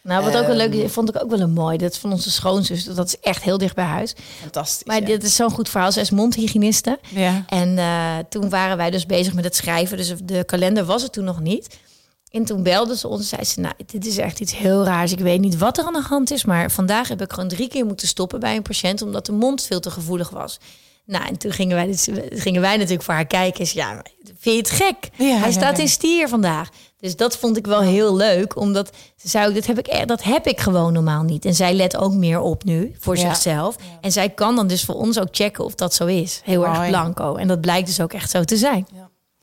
Nou, wat ook wel leuk Ehm. is, vond ik ook wel een mooi. Dat is van onze schoonzus. Dat is echt heel dicht bij huis. Fantastisch. Maar ja. dit is zo'n goed verhaal. Zij is mondhygiëniste. ja. En eh, toen waren wij dus bezig met het schrijven. Dus de kalender was er toen nog niet. En toen belde ze ons en zei ze... nou, dit is echt iets heel raars. Ik weet niet wat er aan de hand is... maar vandaag heb ik gewoon drie keer moeten stoppen bij een patiënt... omdat de mond veel te gevoelig was. Nou, en toen gingen wij, dus, gingen wij natuurlijk voor haar kijken. En ze, ja, vind je het gek? Ja, Hij ja, staat ja. in stier vandaag. Dus dat vond ik wel heel leuk. Omdat ze zei ook, dat heb ik, e- dat heb ik gewoon normaal niet. En zij let ook meer op nu voor Ja. zichzelf. En zij kan dan dus voor ons ook checken of dat zo is. Heel erg blanco. En dat blijkt dus ook echt zo te zijn.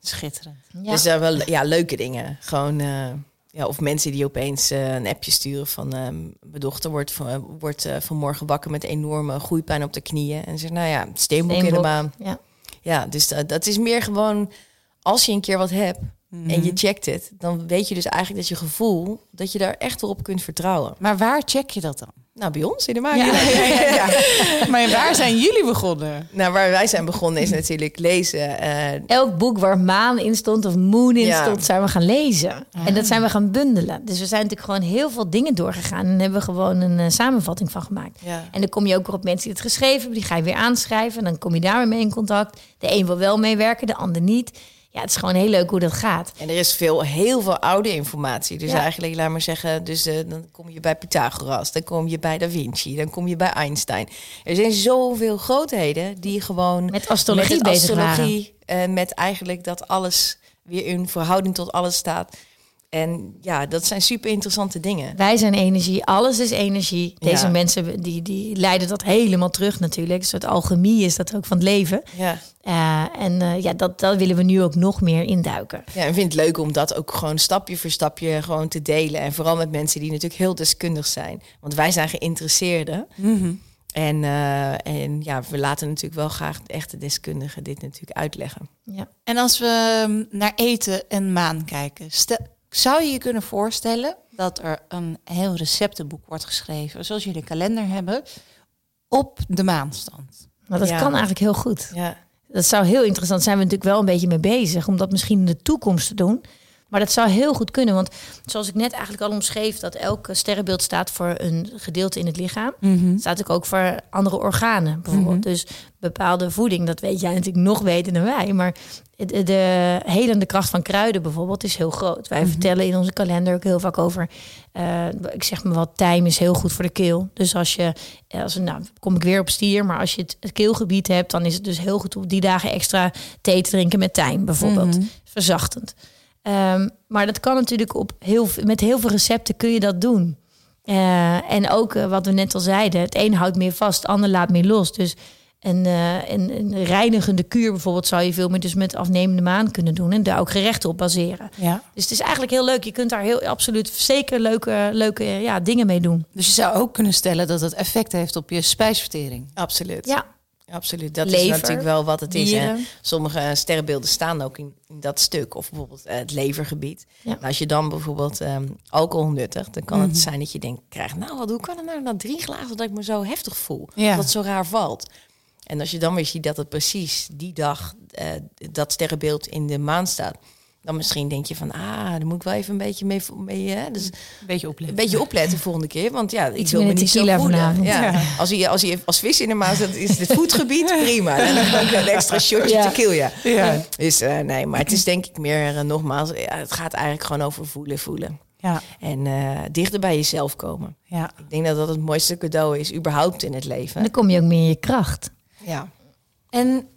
Schitterend. Ja. Dus daar wel ja, leuke dingen. Gewoon, eh, ja, of mensen die opeens eh, een appje sturen van... eh, mijn dochter wordt, van, wordt eh, vanmorgen wakker met enorme groeipijn op de knieën. En zegt, nou ja, steenbok in de baan. Ja. Ja, dus dat, dat is meer gewoon... Als je een keer wat hebt, en je checkt het, dan weet je dus eigenlijk dat je gevoel dat je daar echt wel op kunt vertrouwen. Maar waar check je dat dan? Nou, bij ons in de maak. Ja, ja, ja, maar waar zijn jullie begonnen? Nou, waar wij zijn begonnen is natuurlijk lezen. Uh... Elk boek waar maan in stond of moon in stond, zijn we gaan lezen. En dat zijn we gaan bundelen. Dus we zijn natuurlijk gewoon heel veel dingen doorgegaan. En hebben gewoon een uh, samenvatting van gemaakt. En dan kom je ook weer op mensen die het geschreven hebben. Die ga je weer aanschrijven. En dan kom je daar weer mee in contact. De een wil wel meewerken, de ander niet ja, het is gewoon heel leuk hoe dat gaat. En er is veel, heel veel oude informatie. Dus eigenlijk, laat maar zeggen, dus uh, dan kom je bij Pythagoras, dan kom je bij Da Vinci, dan kom je bij Einstein. Er zijn zoveel grootheden die gewoon met astrologie met bezig astrologie, uh, met eigenlijk dat alles weer in verhouding tot alles staat. En ja, dat zijn super interessante dingen. Wij zijn energie, alles is energie. Deze mensen die, die leiden dat helemaal terug natuurlijk. Een soort alchemie is dat ook van het leven. Ja. Uh, en uh, ja, dat, dat willen we nu ook nog meer induiken. Ja, en vind het leuk om dat ook gewoon stapje voor stapje gewoon te delen. En vooral met mensen die natuurlijk heel deskundig zijn. Want wij zijn geïnteresseerden. Mm En, uh, en ja, we laten natuurlijk wel graag de echte deskundigen dit natuurlijk uitleggen. Ja. En als we ehm, naar eten en maan kijken, stel, zou je je kunnen voorstellen dat er een heel receptenboek wordt geschreven, zoals jullie kalender hebben, op de maanstand? Nou, dat kan eigenlijk heel goed. Ja. Dat zou heel interessant zijn. We natuurlijk wel een beetje mee bezig om dat misschien in de toekomst te doen. Maar dat zou heel goed kunnen. Want zoals ik net eigenlijk al omschreef, dat elk sterrenbeeld staat voor een gedeelte in het lichaam. Mm Staat ook voor andere organen bijvoorbeeld. Mhm. Dus bepaalde voeding, dat weet jij natuurlijk nog beter dan wij. Maar de, de helende kracht van kruiden bijvoorbeeld is heel groot. Wij mhm. vertellen in onze kalender ook heel vaak over. Uh, ik zeg maar wat, tijm is heel goed voor de keel. Dus als je, als, nou kom ik weer op stier, maar als je het, keelgebied hebt, dan is het dus heel goed om die dagen extra thee te drinken met tijm bijvoorbeeld. Mhm. Verzachtend. Um, maar dat kan natuurlijk op heel, met heel veel recepten kun je dat doen. Uh, en ook uh, wat we net al zeiden, het een houdt meer vast, het ander laat meer los. Dus een, uh, een, een, reinigende kuur bijvoorbeeld zou je veel meer dus met afnemende maan kunnen doen en daar ook gerechten op baseren. Ja. Dus het is eigenlijk heel leuk. Je kunt daar heel absoluut zeker leuke, leuke ja, dingen mee doen. Dus je zou ook kunnen stellen dat het effect heeft op je spijsvertering. Absoluut. Ja. Absoluut, dat is natuurlijk wel wat het is. Hè? Sommige sterrenbeelden staan ook in, in dat stuk, of bijvoorbeeld uh, het levergebied. Ja. Nou, als je dan bijvoorbeeld um, alcohol nuttigt, dan kan het mhm. zijn dat je denkt, krijgt, nou, wat, hoe kan het nou na drie glazen dat ik me zo heftig voel? Ja. Dat het zo raar valt. En als je dan weer ziet dat het precies die dag uh, dat sterrenbeeld in de maan staat, dan misschien denk je van, ah, daar moet ik wel even een beetje mee, mee hè? Dus een beetje opletten. Een beetje opletten de volgende keer, want ja, ik wil me niet zo voelen. Ja. Als je als je als vis in de maas dat is het voetgebied prima. En dan ook een extra shotje ja. tequila. Ja. Dus uh, nee, maar het is denk ik meer uh, nogmaals, ja, het gaat eigenlijk gewoon over voelen, voelen. Ja. En uh, dichter bij jezelf komen. Ja. Ik denk dat dat het mooiste cadeau is überhaupt in het leven. En dan kom je ook meer in je kracht. Ja. En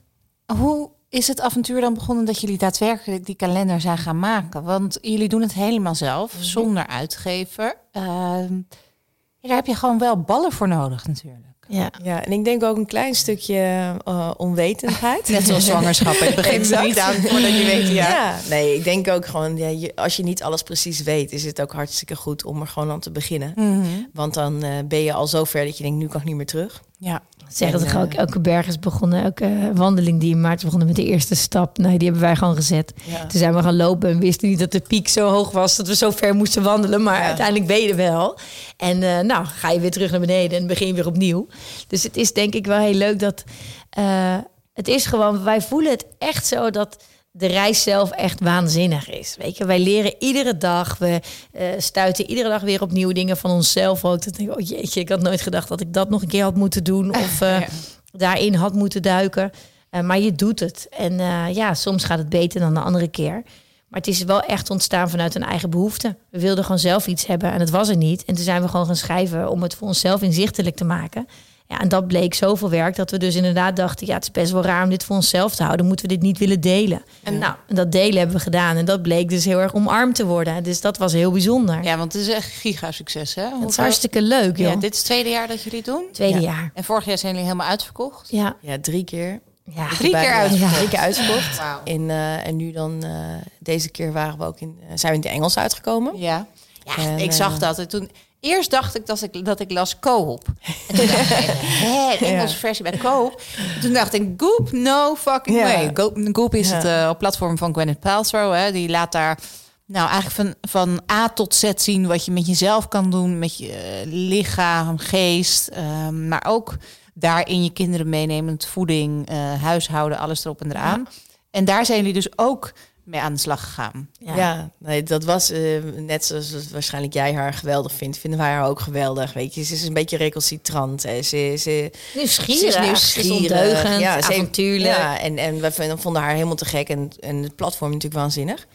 hoe is het avontuur dan begonnen dat jullie daadwerkelijk die kalender zijn gaan maken? Want jullie doen het helemaal zelf, mhm. zonder uitgever. Uh, daar heb je gewoon wel ballen voor nodig natuurlijk. Ja. ja, en ik denk ook een klein stukje uh, onwetendheid. Net zoals zwangerschap. Het begint er niet aan voordat je weet. Ja. ja, nee, ik denk ook gewoon, ja, je, als je niet alles precies weet, is het ook hartstikke goed om er gewoon aan te beginnen. Mm Want dan uh, ben je al zo ver dat je denkt, nu kan ik niet meer terug. Ja. Zeggen dat ook, elke berg is begonnen, elke wandeling die in maart begonnen met de eerste stap. Nee, die hebben wij gewoon gezet. Ja. Toen zijn we gaan lopen en wisten niet dat de piek zo hoog was dat we zo ver moesten wandelen. Maar uiteindelijk ben je wel. En uh, nou, ga je weer terug naar beneden en begin weer opnieuw. Dus het is denk ik wel heel leuk dat uh, het is gewoon, wij voelen het echt zo dat de reis zelf echt waanzinnig is. Weet je, wij leren iedere dag. We uh, stuiten iedere dag weer op nieuwe dingen van onszelf ook. Dat denk ik, oh jeetje, ik had nooit gedacht dat ik dat nog een keer had moeten doen of uh, daarin had moeten duiken. Uh, maar je doet het. En ja, soms gaat het beter dan de andere keer. Maar het is wel echt ontstaan vanuit een eigen behoefte. We wilden gewoon zelf iets hebben en het was er niet. En toen zijn we gewoon gaan schrijven om het voor onszelf inzichtelijk te maken. Ja, en dat bleek zoveel werk dat we dus inderdaad dachten: ja, het is best wel raar om dit voor onszelf te houden. Moeten we dit niet willen delen? En nou, dat delen hebben we gedaan. En dat bleek dus heel erg omarmd te worden. Dus dat was heel bijzonder. Ja, want het is echt giga succes, hè? Het is hartstikke leuk, joh. Ja, dit is het tweede jaar dat jullie het doen? Tweede jaar. En vorig jaar zijn jullie helemaal uitverkocht? Ja. Ja, drie keer. Ja, drie keer uitverkocht. Drie keer uitverkocht. Wow. In, uh, en nu dan, uh, deze keer waren we ook in, uh, zijn we in het Engels uitgekomen. Ja, ja en, ik zag dat. En toen, Eerst dacht ik dat ik, dat ik las Coop. En toen dacht ik, hè, de Engelse versie bij Coop. Toen dacht ik, Goop, no fucking Ja. way. Goop, Goop is Ja. het eh, platform van Gwyneth Paltrow. Hè. Die laat daar nou eigenlijk van, van A tot Z zien wat je met jezelf kan doen. Met je eh, lichaam, geest. ehm, maar ook daarin je kinderen meenemen. met Voeding, eh, huishouden, alles erop en eraan. En daar zijn jullie dus ook mee aan de slag gegaan. Ja, nee, dat was eh, net zoals het waarschijnlijk jij haar geweldig vindt, vinden wij haar ook geweldig. Weet je, ze is een beetje recalcitrant. hè. Ze, ze, Nieuwsgierig. Ze is Ze is nieuwsgierig. Ja, ze heeft- avontuurlijk. Ja, en, en we vonden- haar helemaal te gek. En, en het platform natuurlijk waanzinnig.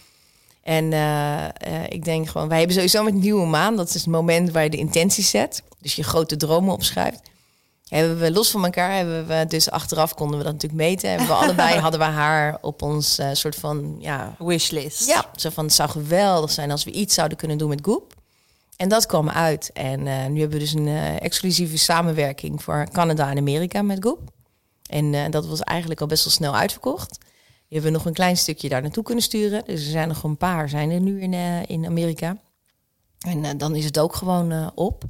En eh, eh, ik denk gewoon, wij hebben sowieso met Nieuwe Maan, dat is het moment waar je de intenties zet. Dus je grote dromen opschrijft. Hebben we los van elkaar, hebben we dus achteraf konden we dat natuurlijk meten. Hebben we allebei hadden we haar op ons eh, soort van ja, Wishlist. ja, zo van het zou geweldig zijn als we iets zouden kunnen doen met Goop. En dat kwam uit. En eh, nu hebben we dus een eh, exclusieve samenwerking voor Canada en Amerika met Goop. En dat was eigenlijk al best wel snel uitverkocht. Die hebben we nog een klein stukje daar naartoe kunnen sturen. Dus er zijn nog een paar zijn er nu in, in Amerika. En dan is het ook gewoon op.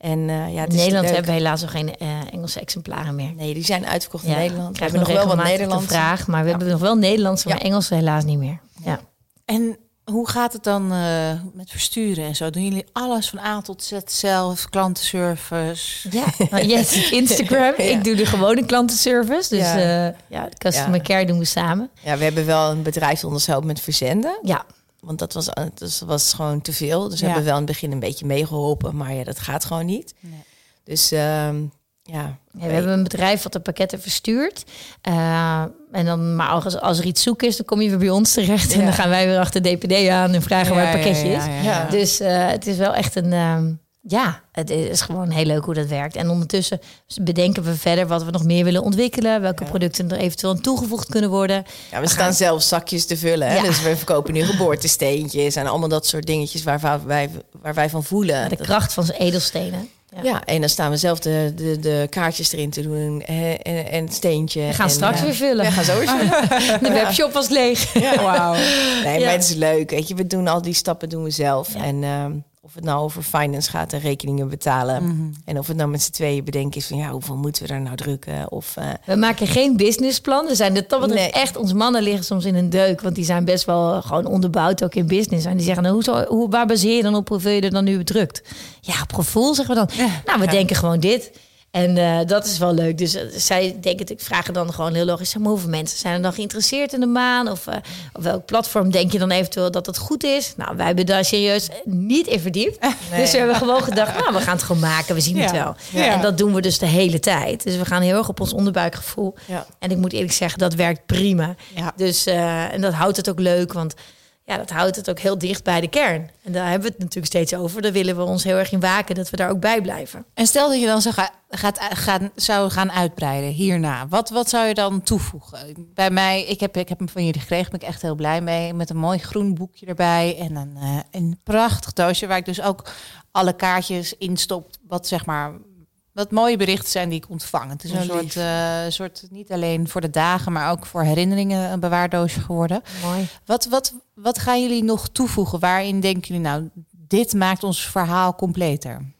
En eh, ja, het In is Nederland leuk. hebben we helaas nog geen eh, Engelse exemplaren meer. Nee, die zijn uitverkocht in Ja, Nederland. We krijgen hebben nog wel wat regelmatig Nederlands. de vraag, maar we Ja. hebben nog wel Nederlands, maar Ja. Engels helaas niet meer. Ja. En hoe gaat het dan eh, met versturen en zo? Doen jullie alles van A tot Z zelf, klantenservice? Ja, nou, jij ziet Instagram. Ja. Ik doe de gewone klantenservice. Dus Ja. ja, ja de customer Ja. care doen we samen. Ja, we hebben wel een bedrijf dat ons helpt met verzenden. Ja, Want dat was, eh, dat was gewoon te veel. Dus we Ja. hebben wel in het begin een beetje meegeholpen. Maar ja, dat gaat gewoon niet. Nee. Dus ehm, ja. Ja, we hebben een bedrijf wat de pakketten verstuurt. Eh, en dan, maar als, als er iets zoek is, dan kom je weer bij ons terecht. En dan gaan wij weer achter DPD aan en vragen waar het pakketje is. ja. Dus eh, het is wel echt een. ehm, ja, het is gewoon heel leuk hoe dat werkt. En ondertussen bedenken we verder wat we nog meer willen ontwikkelen. Welke Ja. producten er eventueel aan toegevoegd kunnen worden. ja, we staan zelf zakjes te vullen. Hè? Ja. Dus we verkopen nu geboortesteentjes en allemaal dat soort dingetjes waar wij, waar wij van voelen. De kracht van edelstenen. Ja. ja, en dan staan we zelf de, de, de kaartjes erin te doen hè, en, en het steentje. We gaan en, straks eh, weer vullen. We gaan zo weer vullen. De webshop was leeg. Wauw. Nee, Ja. maar het is leuk. Weet je, we doen al die stappen doen we zelf. Ja. En ehm, of het nou over finance gaat en rekeningen betalen. Mhm. En of het nou met z'n tweeën bedenken is van ja, hoeveel moeten we daar nou drukken? Of eh, We maken geen businessplan. We zijn de betreft Nee. echt, onze mannen liggen soms in een deuk. Want die zijn best wel gewoon onderbouwd ook in business. En die zeggen, nou, hoe, hoe, waar baseer je dan op hoeveel je er dan nu drukt? Ja, op gevoel zeggen we dan. Nou, we denken gewoon dit. En eh, dat is wel leuk. Dus eh, zij denken, ik vragen dan gewoon heel logisch, maar, hoeveel mensen zijn er dan geïnteresseerd in de maan? Of eh, op welk platform denk je dan eventueel dat het goed is? Nou, wij hebben daar serieus niet in verdiept. Dus we hebben gewoon gedacht, nou, we gaan het gewoon maken. We zien het wel. Ja. En dat doen we dus de hele tijd. Dus we gaan heel erg op ons onderbuikgevoel. ja. En ik moet eerlijk zeggen, dat werkt prima. Dus, en dat houdt het ook leuk, want ja, dat houdt het ook heel dicht bij de kern. En daar hebben we het natuurlijk steeds over. Daar willen we ons heel erg in waken, dat we daar ook bij blijven. En stel dat je dan zo gaat, gaat, gaat, zou gaan uitbreiden hierna. Wat, wat zou je dan toevoegen? Bij mij, ik heb, ik heb hem van jullie gekregen, ben ik echt heel blij mee. Met een mooi groen boekje erbij en een, eh, een prachtig doosje waar ik dus ook alle kaartjes in stop. Wat zeg maar, wat mooie berichten zijn die ik ontvang. Het is een soort, eh, soort, niet alleen voor de dagen, maar ook voor herinneringen een bewaardoosje geworden. Mooi. Wat, wat, wat gaan jullie nog toevoegen? Waarin denken jullie nou, dit maakt ons verhaal completer?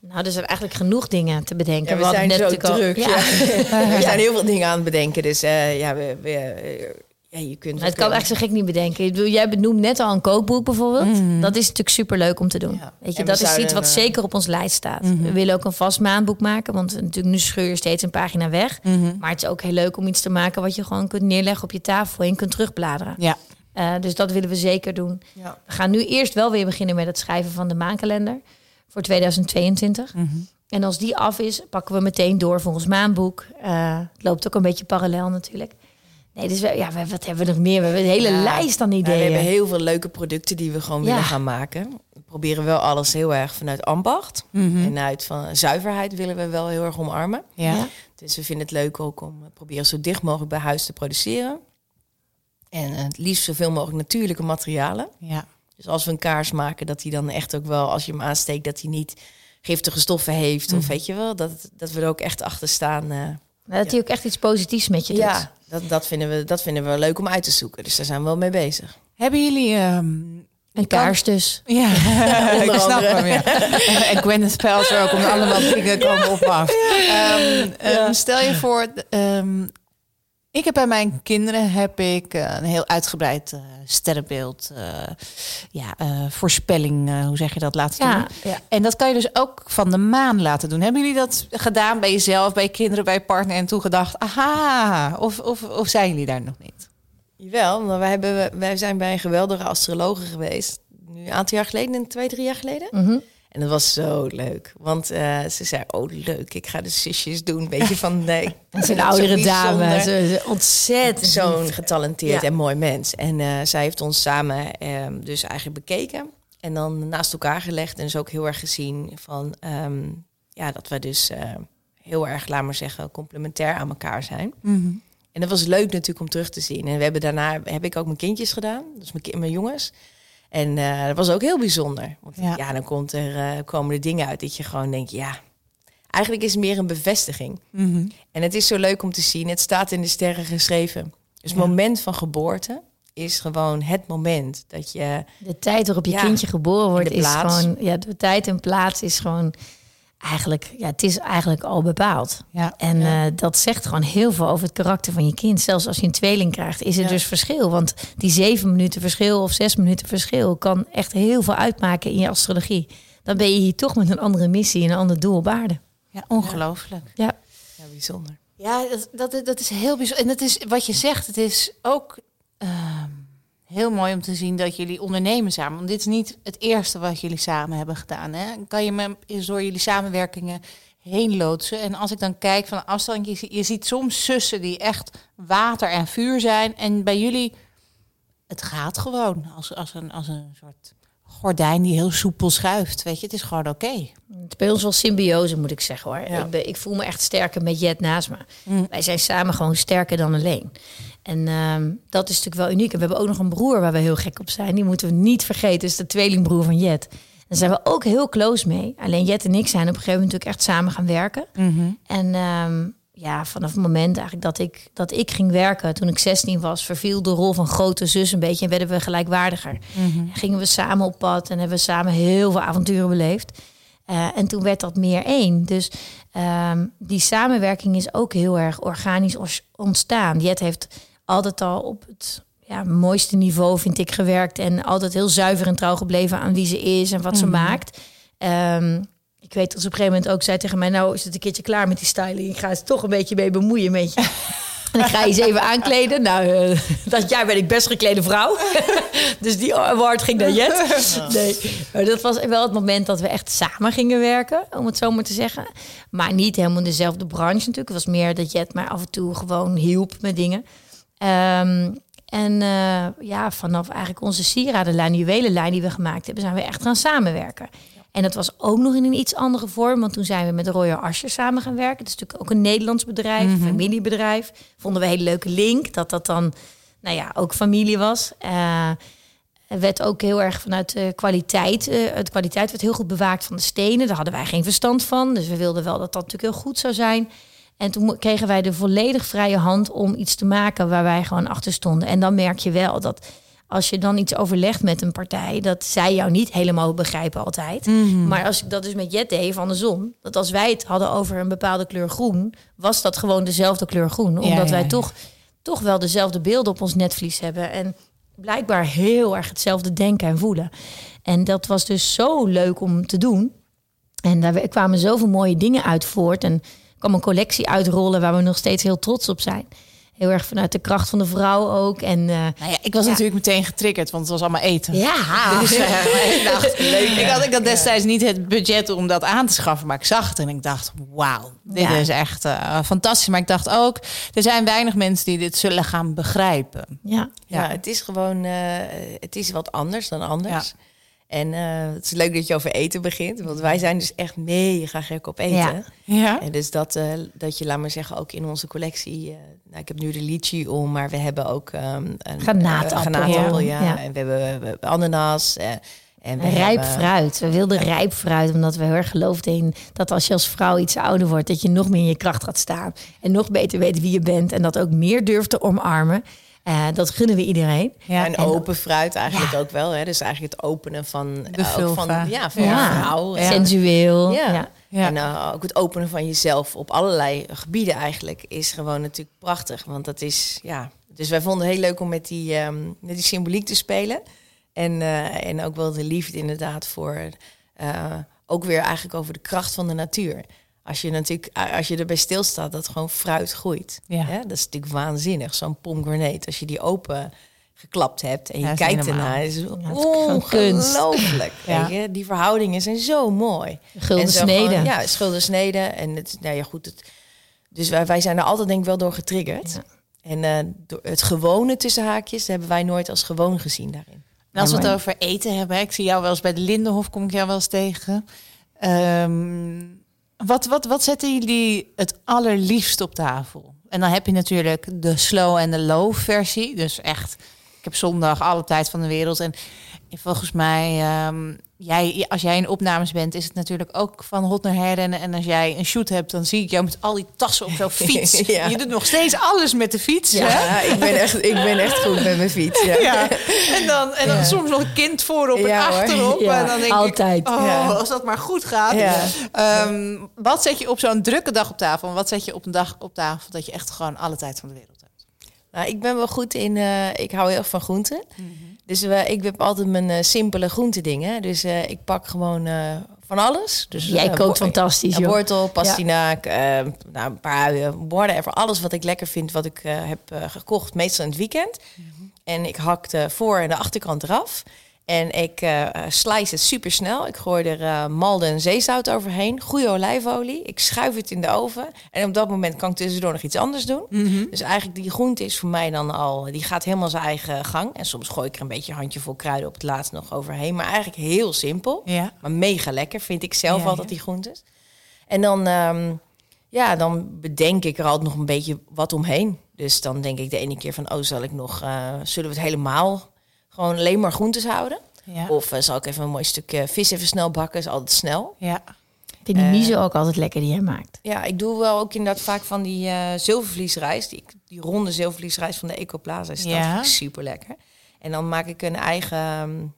Nou, er zijn eigenlijk genoeg dingen te bedenken. Ja, we zijn zo natuurlijk al- druk. Ja. Ja. we zijn heel veel dingen aan het bedenken. Dus eh, ja, we, we, ja, je kunt... Maar het kan echt zo gek niet bedenken. Ik bedoel, jij benoemt net al een kookboek bijvoorbeeld. Dat is natuurlijk super leuk om te doen. Ja. Weet je, En dat is iets wat eh, zeker op ons lijst staat. We willen ook een vast maandboek maken, want natuurlijk nu scheur je steeds een pagina weg. Maar het is ook heel leuk om iets te maken wat je gewoon kunt neerleggen op je tafel en kunt terugbladeren. Ja. Eh, dus dat willen we zeker doen. Ja. We gaan nu eerst wel weer beginnen met het schrijven van de maankalender voor 2022. En als die af is, pakken we meteen door voor ons maanboek. Eh, het loopt ook een beetje parallel natuurlijk. Nee, dus we, ja, wat hebben we nog meer? We hebben een hele Ja. lijst aan Ja, we ideeën. hebben heel veel leuke producten die we gewoon Ja. willen gaan maken. We proberen wel alles heel erg vanuit ambacht. En uit van zuiverheid willen we wel heel erg omarmen. Ja. Dus we vinden het leuk ook om eh, proberen zo dicht mogelijk bij huis te produceren. En het liefst zoveel mogelijk natuurlijke materialen. Ja. Dus als we een kaars maken, dat die dan echt ook wel, als je hem aansteekt, dat hij niet giftige stoffen heeft. Of weet je wel, dat, dat we er ook echt achter staan. eh. Nou, dat hij ook echt iets positiefs met je doet. ja, dat, dat, vinden we, dat vinden we leuk om uit te zoeken. Dus daar zijn we wel mee bezig. Hebben jullie ehm, En kaars dus. Ja, ik snap hem, ja. En Gwyneth Paltrow ook, om allemaal dingen komen op af. Um, um, stel je voor, um, ik heb bij mijn kinderen heb ik uh, een heel uitgebreid uh, sterrenbeeld, uh, ja, voorspelling, hoe zeg je dat, laten Ja, doen. ja. En dat kan je dus ook van de maan laten doen. Hebben jullie dat gedaan bij jezelf, bij je kinderen, bij je partner en toen gedacht, aha, of, of, of zijn jullie daar nog niet? Jawel, maar wij, hebben, wij zijn bij een geweldige astrologe geweest. Nu een aantal jaar geleden, twee, drie jaar geleden. Mhm. En dat was zo leuk. Want uh, ze zei, oh leuk, ik ga de zusjes doen. Weet je, van nee. Het is een oudere dame. Ze, ze ontzettend. Zo'n getalenteerd ja. en mooi mens. En uh, zij heeft ons samen uh, dus eigenlijk bekeken. En dan naast elkaar gelegd. En dus ook heel erg gezien van... Um, ja, dat we dus uh, heel erg, laat maar zeggen, complementair aan elkaar zijn. Mm -hmm. En dat was leuk natuurlijk om terug te zien. En we hebben daarna, heb ik ook mijn kindjes gedaan. Dus mijn, mijn jongens. En uh, dat was ook heel bijzonder. Want ja, ja dan komt er, uh, komen er dingen uit dat je gewoon denkt, ja, eigenlijk is het meer een bevestiging. Mm -hmm. En het is zo leuk om te zien. Het staat in de sterren geschreven. Dus het moment van geboorte is gewoon het moment dat je... De tijd waarop je ja, kindje geboren wordt is gewoon... Ja, de tijd en plaats is gewoon eigenlijk, ja, het is eigenlijk al bepaald. Ja, en ja. uh, dat zegt gewoon heel veel over het karakter van je kind. Zelfs als je een tweeling krijgt, is er Ja. dus verschil. Want die zeven minuten verschil of zes minuten verschil kan echt heel veel uitmaken in je astrologie. Dan ben je hier toch met een andere missie en een ander doel op aarde. Ja, ongelooflijk. Ja. Ja, bijzonder. Ja, dat, dat, dat is heel bijzonder. En dat is wat je zegt, het is ook uh, heel mooi om te zien dat jullie ondernemen samen. Want dit is niet het eerste wat jullie samen hebben gedaan. Hè? Kan je me door jullie samenwerkingen heen loodsen? En als ik dan kijk van afstand, je, je ziet soms zussen die echt water en vuur zijn. En bij jullie, het gaat gewoon als, als, een, als een soort gordijn die heel soepel schuift. Weet je, het is gewoon oké. Okay. Het is bij ons wel symbiose, moet ik zeggen hoor. Ja. Ik, ben, ik voel me echt sterker met Jet naast me. Mm. Wij zijn samen gewoon sterker dan alleen. En um, dat is natuurlijk wel uniek. En we hebben ook nog een broer waar we heel gek op zijn. Die moeten we niet vergeten. Is de tweelingbroer van Jet. Daar zijn we ook heel close mee. Alleen Jet en ik zijn op een gegeven moment natuurlijk echt samen gaan werken. Mm -hmm. En um, ja, vanaf het moment eigenlijk dat ik, dat ik ging werken, toen ik 16 was, verviel de rol van grote zus een beetje en werden we gelijkwaardiger. Mm -hmm. Gingen we samen op pad en hebben we samen heel veel avonturen beleefd. Uh, en toen werd dat meer één. Dus um, die samenwerking is ook heel erg organisch ontstaan. Jet heeft altijd al op het ja, mooiste niveau, vind ik, gewerkt. En altijd heel zuiver en trouw gebleven aan wie ze is en wat ze maakt. Um, ik weet dat ze op een gegeven moment ook zei tegen mij... nou is het een keertje klaar met die styling. Ik ga het toch een beetje mee bemoeien met je. En ik ga je eens even aankleden. Nou, uh, dat jaar ben ik best geklede vrouw. dus die award ging naar Jet. Nee, maar dat was wel het moment dat we echt samen gingen werken. Om het zo maar te zeggen. Maar niet helemaal in dezelfde branche natuurlijk. Het was meer dat Jet mij af en toe gewoon hielp met dingen. Um, en uh, ja, vanaf eigenlijk onze sieradenlijn, juwelenlijn die we gemaakt hebben... zijn we echt gaan samenwerken. En dat was ook nog in een iets andere vorm. Want toen zijn we met Royal Asher samen gaan werken. Dat is natuurlijk ook een Nederlands bedrijf, mm -hmm. familiebedrijf. Vonden we een hele leuke link. Dat dat dan, nou ja, ook familie was. Uh, werd ook heel erg vanuit de kwaliteit. Uh, de kwaliteit werd heel goed bewaakt van de stenen. Daar hadden wij geen verstand van. Dus we wilden wel dat dat natuurlijk heel goed zou zijn. En toen kregen wij de volledig vrije hand om iets te maken waar wij gewoon achter stonden. En dan merk je wel dat als je dan iets overlegt met een partij, dat zij jou niet helemaal begrijpen altijd. Mm -hmm. Maar als ik dat dus met Jet deed van de zon, dat als wij het hadden over een bepaalde kleur groen, was dat gewoon dezelfde kleur groen. Omdat ja, ja, wij ja. toch, toch wel dezelfde beelden op ons netvlies hebben. En blijkbaar heel erg hetzelfde denken en voelen. En dat was dus zo leuk om te doen. En daar kwamen zoveel mooie dingen uit voort. En kwam een collectie uitrollen waar we nog steeds heel trots op zijn heel erg vanuit de kracht van de vrouw ook. En, uh, nou ja, ik was ja. natuurlijk meteen getriggerd, want het was allemaal eten. Ja, dus, uh, ik dacht, leuk. Ik had, ik had destijds niet het budget om dat aan te schaffen, maar ik zag het en ik dacht, wauw, dit ja. is echt uh, fantastisch. Maar ik dacht ook, er zijn weinig mensen die dit zullen gaan begrijpen. Ja, ja. het is gewoon, uh, het is wat anders dan anders. En uh, het is leuk dat je over eten begint. Want wij zijn dus echt mega gek op eten. Ja. ja. En dus dat, uh, dat je, laat maar zeggen, ook in onze collectie... Uh, nou, ik heb nu de litchi om, maar we hebben ook... Um, een granaatappel. granaatappel ja. ja. En we hebben, we hebben ananas. en we rijp hebben, fruit. We wilden rijp fruit, omdat we heel erg geloofden in... dat als je als vrouw iets ouder wordt... dat je nog meer in je kracht gaat staan. En nog beter weet wie je bent. En dat ook meer durft te omarmen. Uh, dat gunnen we iedereen. Ja, en, open fruit eigenlijk ook wel. Hè? Dus eigenlijk het openen van de uh, van ja, van ja. vrouw. Sensueel. Ja. En uh, ook het openen van jezelf op allerlei gebieden eigenlijk is gewoon natuurlijk prachtig. Want dat is ja. Dus wij vonden het heel leuk om met die, um, met die symboliek te spelen. En, en ook wel de liefde inderdaad voor ook weer eigenlijk over de kracht van de natuur. Als je natuurlijk, als je erbij stilstaat dat gewoon fruit groeit. Ja. Dat is natuurlijk waanzinnig. Zo'n pomegranate, als je die open geklapt hebt en je kijkt ernaar, is ongelooflijk. Ja. Die verhoudingen zijn zo mooi. Gulden sneden. Ja, schulden sneden. En het, nou ja, goed. Het, dus wij, wij zijn er altijd denk ik wel door getriggerd. En uh, door het gewone tussen haakjes hebben wij nooit als gewoon gezien daarin. En als we het over eten hebben, ik zie jou wel eens bij de Lindenhof, kom ik jou wel eens tegen. Um, wat, wat, wat zetten jullie het allerliefst op tafel? En dan heb je natuurlijk de slow en de low versie. Dus echt, ik heb zondag alle tijd van de wereld. En volgens mij um, jij, als jij in opnames bent, is het natuurlijk ook van hot naar her. En, als jij een shoot hebt, dan zie ik jou met al die tassen op zo'n fiets. Je doet nog steeds alles met de fiets. Ja, hè? ik, ben echt, ik ben echt goed met mijn fiets. Ja. ja. En dan, en dan soms nog een kind voorop en achterop. En dan denk altijd. Ik, oh, als dat maar goed gaat. Um, wat zet je op zo'n drukke dag op tafel? En wat zet je op een dag op tafel dat je echt gewoon alle tijd van de wereld hebt? Nou, ik ben wel goed in. Uh, ik hou heel erg van groenten. Mm dus uh, ik heb altijd mijn uh, simpele groentedingen. Dus uh, ik pak gewoon van alles. Dus, Jij kookt fantastisch, joh. Wortel, pastinaak, ja. nou, een paar uien, whatever. Alles wat ik lekker vind, wat ik heb gekocht, meestal in het weekend. Mm -hmm. En ik hak de voor- en de achterkant eraf. En ik uh, slice het super snel. Ik gooi er uh, malde en zeezout overheen. Goede olijfolie. Ik schuif het in de oven. En op dat moment kan ik tussendoor nog iets anders doen. Mm -hmm. Dus eigenlijk die groente is voor mij dan al... Die gaat helemaal zijn eigen gang. En soms gooi ik er een beetje handjevol kruiden op het laatst nog overheen. Maar eigenlijk heel simpel. Ja. Maar mega lekker vind ik zelf ja, altijd ja. die groentes. En dan, um, ja, dan bedenk ik er altijd nog een beetje wat omheen. Dus dan denk ik de ene keer van... Oh, zal ik nog... Uh, zullen we het helemaal gewoon alleen maar groentes houden. Ja. Of uh, zal ik even een mooi stukje vis even snel bakken, is altijd snel. Ja. Ik vind die uh, miso ook altijd lekker die jij maakt. Ja, ik doe wel ook inderdaad vaak van die uh, zilvervliesrijst. Die, die ronde zilvervliesrijst van de Ecoplaza is ja. super lekker. En dan maak ik een eigen,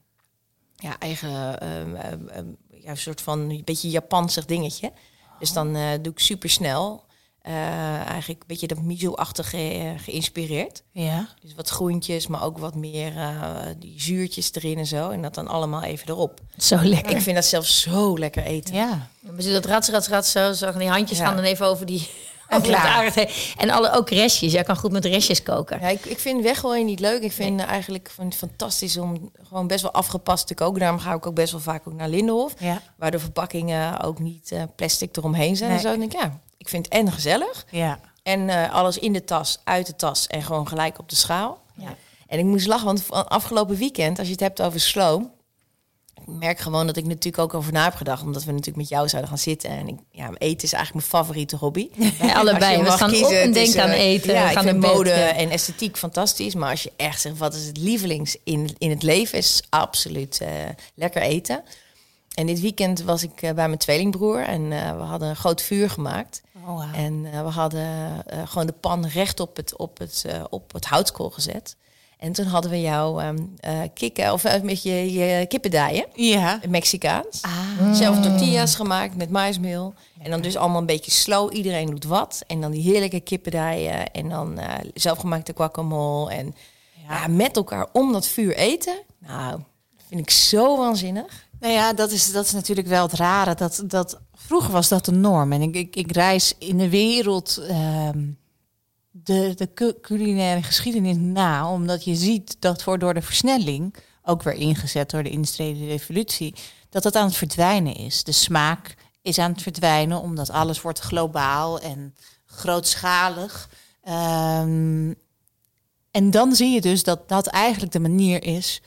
ja, eigen um, um, ja, soort van een beetje Japansig dingetje. Dus dan doe ik super snel. Uh, eigenlijk een beetje dat miso-achtige uh, geïnspireerd. Ja. Dus wat groentjes, maar ook wat meer uh, die zuurtjes erin en zo. En dat dan allemaal even erop. Zo lekker. Ik vind dat zelf zo lekker eten. Ja. We zien dat rats, rats, rats zo. zo die handjes ja. gaan dan even over die... En, klaar. en alle, ook restjes. Jij kan goed met restjes koken. Ja, ik, ik vind weggooien niet leuk. Ik vind nee. eigenlijk vind het fantastisch om gewoon best wel afgepast te koken. Daarom ga ik ook best wel vaak ook naar Lindenhof. Ja. Waar de verpakkingen ook niet plastic eromheen zijn. Nee. En zo denk ik, ja, ik vind het en gezellig. Ja. En uh, alles in de tas, uit de tas en gewoon gelijk op de schaal. Ja. En ik moest lachen, want afgelopen weekend, als je het hebt over slow... Ik merk gewoon dat ik natuurlijk ook over na heb gedacht. Omdat we natuurlijk met jou zouden gaan zitten. En ik, ja, eten is eigenlijk mijn favoriete hobby. Wij allebei. We gaan kiezen, op en denken aan eten. Ja, gaan de mode en esthetiek fantastisch. Maar als je echt zegt, wat is het lievelings in, in het leven... is absoluut uh, lekker eten. En dit weekend was ik uh, bij mijn tweelingbroer. En uh, we hadden een groot vuur gemaakt. Oh, wow. En uh, we hadden gewoon de pan recht op het, op het, op het houtskool gezet. En toen hadden we jou um, kikken, of met je, je kippendijen. Ja. Mexicaans. Ah. Zelf tortillas gemaakt met maismeel. En dan dus allemaal een beetje slow. Iedereen doet wat. En dan die heerlijke kippendijen. En dan zelfgemaakte guacamole. En ja. ja, met elkaar om dat vuur eten. Nou, vind ik zo waanzinnig. Nou ja, dat is, dat is natuurlijk wel het rare. Dat, dat, vroeger was dat de norm. En ik, ik, ik reis in de wereld um, de, de culinaire geschiedenis na. Omdat je ziet dat voor door de versnelling, ook weer ingezet door de industriële revolutie, dat dat aan het verdwijnen is. De smaak is aan het verdwijnen omdat alles wordt globaal en grootschalig. Um, en dan zie je dus dat dat eigenlijk de manier is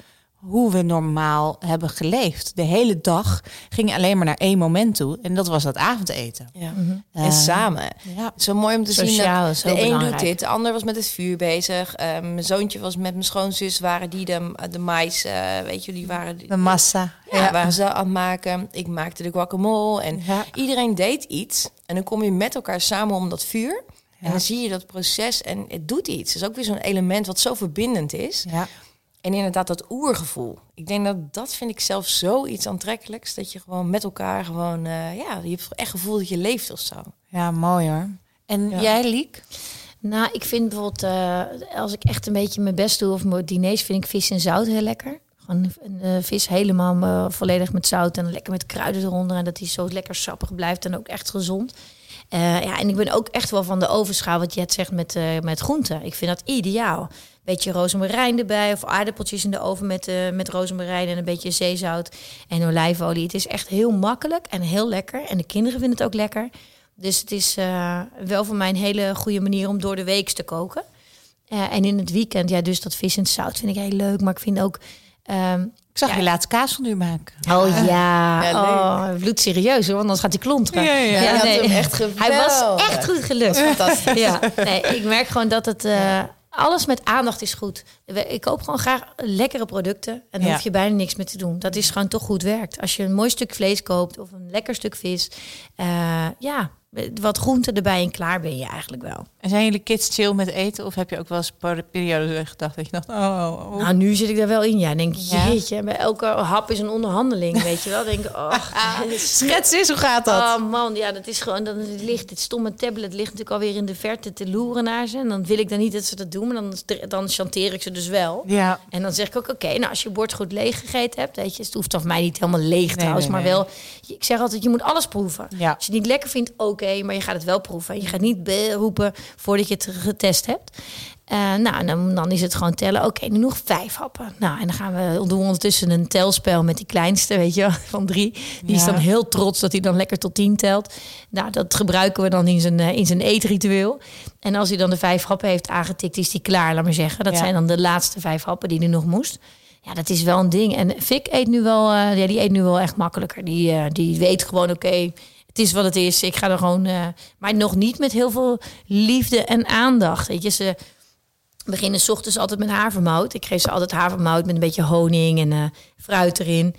hoe we normaal hebben geleefd. De hele dag ging alleen maar naar één moment toe. En dat was het avondeten. Ja. Mm -hmm. uh, en samen. Ja. Zo mooi om te Sociaal zien. Dat de een doet dit, de ander was met het vuur bezig. Uh, mijn zoontje was met mijn schoonzus, waren die de, de mais, uh, weet je, die waren... De massa. Ja, ja, waren ze aan het maken. Ik maakte de guacamole. En iedereen deed iets. En dan kom je met elkaar samen om dat vuur. En dan zie je dat proces en het doet iets. Het is ook weer zo'n element wat zo verbindend is. Ja. En inderdaad dat oergevoel. Ik denk dat dat vind ik zelf zoiets aantrekkelijks. Dat je gewoon met elkaar gewoon... Uh, ja, je hebt echt gevoel dat je leeft of zo. Ja, mooi hoor. En jij, Liek? Nou, ik vind bijvoorbeeld... Uh, als ik echt een beetje mijn best doe of mijn diners... vind ik vis en zout heel lekker. Gewoon een uh, vis helemaal volledig met zout... en lekker met kruiden eronder. En dat die zo lekker sappig blijft en ook echt gezond. ja, en ik ben ook echt wel van de overschaal... wat Jet zegt met, met groenten. Ik vind dat ideaal beetje rozemarijn erbij of aardappeltjes in de oven met, uh, met rozemarijn en een beetje zeezout en olijfolie. Het is echt heel makkelijk en heel lekker. En de kinderen vinden het ook lekker. Dus het is uh, wel voor mij een hele goede manier om door de week te koken. Uh, en in het weekend, ja, dus dat vis en zout vind ik heel leuk. Maar ik vind ook. Um, ik zag ja. je laatst kaas van u maken. Oh ja, ja oh, bloedserieus hoor, want anders gaat hij klonteren. Ja, ja. ja nee. echt. Hij was echt goed gelukt. Fantastisch. Ja, nee, ik merk gewoon dat het uh, alles met aandacht is goed. Ik koop gewoon graag lekkere producten. En dan hoef je bijna niks meer te doen. Dat is gewoon toch goed werkt. Als je een mooi stuk vlees koopt of een lekker stuk vis. Uh, ja, wat groente erbij en klaar ben je eigenlijk wel. En zijn jullie kids chill met eten? Of heb je ook wel eens periodes gedacht dat je dacht, oh, oh, oh. Nou, nu zit ik daar wel in. Ja, denk ja. jeetje, bij elke hap is een onderhandeling, weet je wel. Denk ik, oh, schets is, hoe gaat dat? Oh man, ja, dat is gewoon, dan ligt, het stomme tablet ligt natuurlijk alweer in de verte te loeren naar ze. En dan wil ik dan niet dat ze dat doen, maar dan, dan chanteer ik ze dus wel. Ja. En dan zeg ik ook, oké, nou als je bord goed leeg gegeten hebt, weet je, het hoeft van mij niet helemaal leeg nee, trouwens, maar wel, ik zeg altijd, je moet alles proeven. Ja. Als je het niet lekker vindt, oké, maar je gaat het wel proeven. Je gaat niet roepen voordat je het getest hebt. Uh, nou, dan, dan, is het gewoon tellen. Oké, nu nog vijf happen. Nou, en dan gaan we doen ondertussen een telspel met die kleinste, weet je, van drie. Die is dan heel trots dat hij dan lekker tot tien telt. Nou, dat gebruiken we dan in zijn, uh, in zijn eetritueel. En als hij dan de vijf happen heeft aangetikt, is hij klaar, laat maar zeggen. Dat zijn dan de laatste vijf happen die hij nog moest. Ja, dat is wel een ding. En Fik eet nu wel, uh, ja, die eet nu wel echt makkelijker. Die, die weet gewoon, oké, het is wat het is. Ik ga er gewoon, uh, maar nog niet met heel veel liefde en aandacht. Weet je, ze beginnen s ochtends altijd met havermout. Ik geef ze altijd havermout met een beetje honing en fruit erin.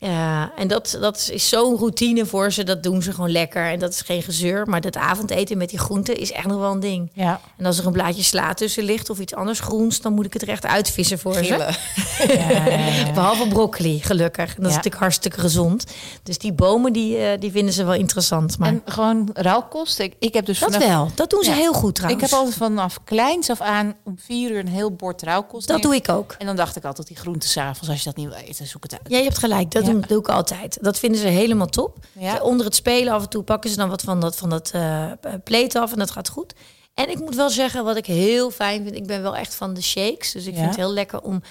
Ja, en dat, dat is zo'n routine voor ze. Dat doen ze gewoon lekker. En dat is geen gezeur. Maar dat avondeten met die groenten is echt nog wel een ding. Ja. En als er een blaadje sla tussen ligt of iets anders groens... dan moet ik het er echt uitvissen voor ze. Ja, Behalve broccoli, gelukkig. Dat is natuurlijk hartstikke gezond. Dus die bomen, die, uh, die vinden ze wel interessant. Maar... En gewoon rauwkost? Ik, ik heb dus Dat wel. Dat doen ze heel goed trouwens. Ik heb altijd vanaf kleins af aan om vier uur een heel bord rauwkost. Dat doe ik ook. En dan dacht ik altijd, die groenten s'avonds, als je dat niet wil eten, zoek het uit. Ja, je hebt gelijk. Dat dat doe ik altijd. Dat vinden ze helemaal top. Ja. Onder het spelen af en toe pakken ze dan wat van dat, van dat uh, pleet af en dat gaat goed. En ik moet wel zeggen, wat ik heel fijn vind, ik ben wel echt van de shakes. Dus ik vind het heel lekker om,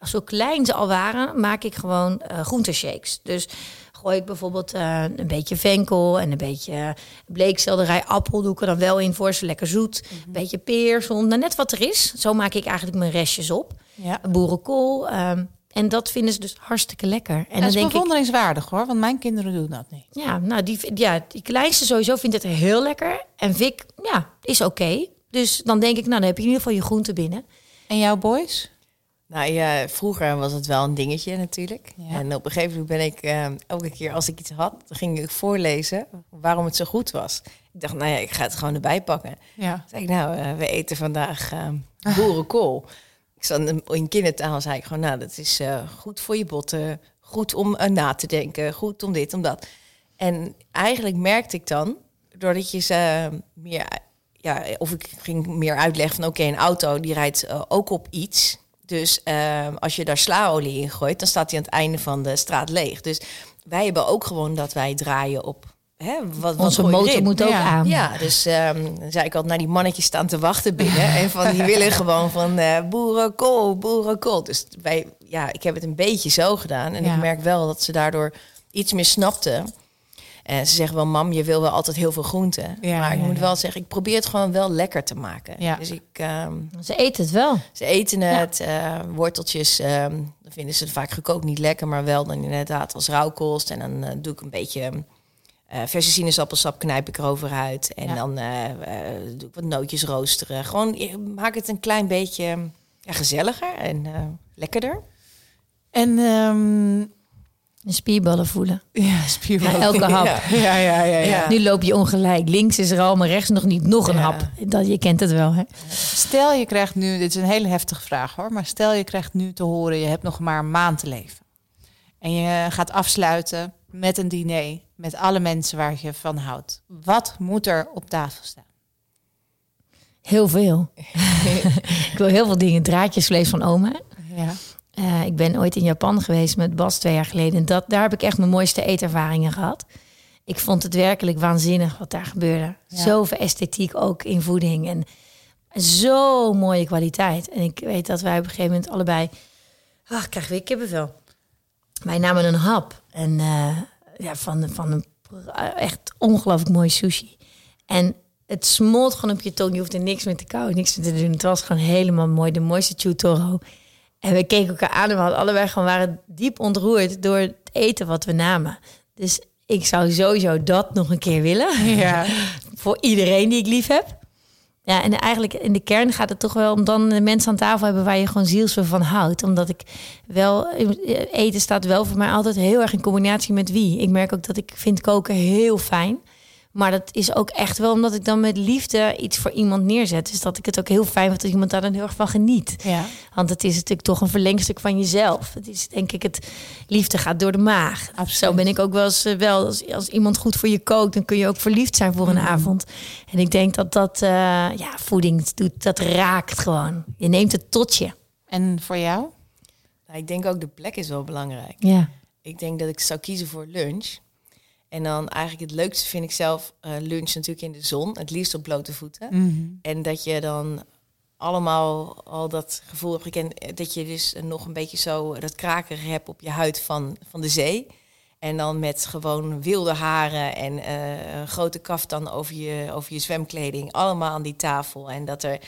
zo klein ze al waren, maak ik gewoon uh, groenteshakes. Dus gooi ik bijvoorbeeld uh, een beetje venkel en een beetje bleekselderij, appel doe ik er dan wel in voor ze lekker zoet. Mm -hmm. Een beetje peer, zonder net wat er is. Zo maak ik eigenlijk mijn restjes op. Ja. Boerenkool, um, en dat vinden ze dus hartstikke lekker. En dat dan is denk bewonderingswaardig ik, hoor, want mijn kinderen doen dat niet. Ja, nou die, ja, die kleinste sowieso vindt het heel lekker. En Vic, ja, is oké. Dus dan denk ik, nou dan heb je in ieder geval je groente binnen. En jouw boys? Nou ja, vroeger was het wel een dingetje natuurlijk. Ja. En op een gegeven moment ben ik uh, elke keer als ik iets had, ging ik voorlezen waarom het zo goed was. Ik dacht, nou ja, ik ga het gewoon erbij pakken. Ja. Zeg ik, nou, uh, we eten vandaag uh, boerenkool. Zat in kindertaal zei ik gewoon, nou, dat is uh, goed voor je botten, goed om uh, na te denken, goed om dit, om dat. En eigenlijk merkte ik dan, doordat je ze meer, ja, of ik ging meer uitleggen van, oké, een auto die rijdt ook op iets. Dus als je daar slaolie in gooit, dan staat hij aan het einde van de straat leeg. Dus wij hebben ook gewoon dat wij draaien op Hè, wat, Onze wat motor moet ook ja. aan. Ja, dus um, dan zei ik altijd, naar die mannetjes staan te wachten binnen. en van die willen gewoon van uh, boerenkool, boerenkool. Dus wij, ja, ik heb het een beetje zo gedaan. En ja. ik merk wel dat ze daardoor iets meer snapten. En ze zeggen wel, mam, je wil wel altijd heel veel groenten. Ja, maar ik ja, moet wel zeggen, ik probeer het gewoon wel lekker te maken. Ja. Dus ik, um, ze eten het wel. Ze eten het. Uh, worteltjes, um, dan vinden ze het vaak gekookt niet lekker. Maar wel dan inderdaad als rauwkost. En dan uh, doe ik een beetje... Uh, verse sinaasappelsap knijp ik erover uit. En ja. dan uh, uh, doe ik wat nootjes roosteren. Gewoon maak het een klein beetje ja, gezelliger en lekkerder. En um, De spierballen voelen. Ja, spierballen. elke hap. Ja, ja, ja, ja. Nu loop je ongelijk. Links is er al, maar rechts nog niet. Nog een hap. Dat, je kent het wel, hè? Stel je krijgt nu, dit is een hele heftige vraag hoor, maar stel je krijgt nu te horen, je hebt nog maar een maand te leven. En je gaat afsluiten met een diner met alle mensen waar je van houdt. Wat moet er op tafel staan? Heel veel. ik wil heel veel dingen. Draadjesvlees van oma. Ja. Uh, ik ben ooit in Japan geweest met Bas twee jaar geleden. En dat, daar heb ik echt mijn mooiste eetervaringen gehad. Ik vond het werkelijk waanzinnig wat daar gebeurde. Ja. Zoveel esthetiek ook in voeding. En zo mooie kwaliteit. En ik weet dat wij op een gegeven moment allebei... Ach, ik krijg weer kippenvel. Wij namen een hap. En uh, ja, van, van een echt ongelooflijk mooi sushi. En het smolt gewoon op je tong. Je hoeft er niks meer te kauwen, niks meer te doen. Het was gewoon helemaal mooi. De mooiste chutoro. En we keken elkaar aan en we hadden allebei gewoon waren diep ontroerd door het eten wat we namen. Dus ik zou sowieso dat nog een keer willen. Ja. Voor iedereen die ik lief heb. Ja, en eigenlijk in de kern gaat het toch wel om dan de mensen aan tafel hebben waar je gewoon zielsver van houdt. Omdat ik wel, eten staat wel voor mij altijd heel erg in combinatie met wie. Ik merk ook dat ik vind koken heel fijn. Maar dat is ook echt wel omdat ik dan met liefde iets voor iemand neerzet. Dus dat ik het ook heel fijn vind dat iemand daar dan heel erg van geniet. Ja. Want het is natuurlijk toch een verlengstuk van jezelf. Het is denk ik het liefde gaat door de maag. Absoluut. Zo ben ik ook wel eens eh, wel. Als, als iemand goed voor je kookt, dan kun je ook verliefd zijn voor een mm. avond. En ik denk dat dat uh, ja, voeding doet, dat raakt gewoon. Je neemt het tot je. En voor jou? Nou, ik denk ook de plek is wel belangrijk. Ja. Ik denk dat ik zou kiezen voor lunch. En dan eigenlijk het leukste vind ik zelf uh, lunch natuurlijk in de zon. Het liefst op blote voeten. Mhm. En dat je dan allemaal al dat gevoel hebt gekend. Dat je dus nog een beetje zo dat kraker hebt op je huid van, van de zee. En dan met gewoon wilde haren en uh, een grote kaftan over je, over je zwemkleding. Allemaal aan die tafel. En dat er...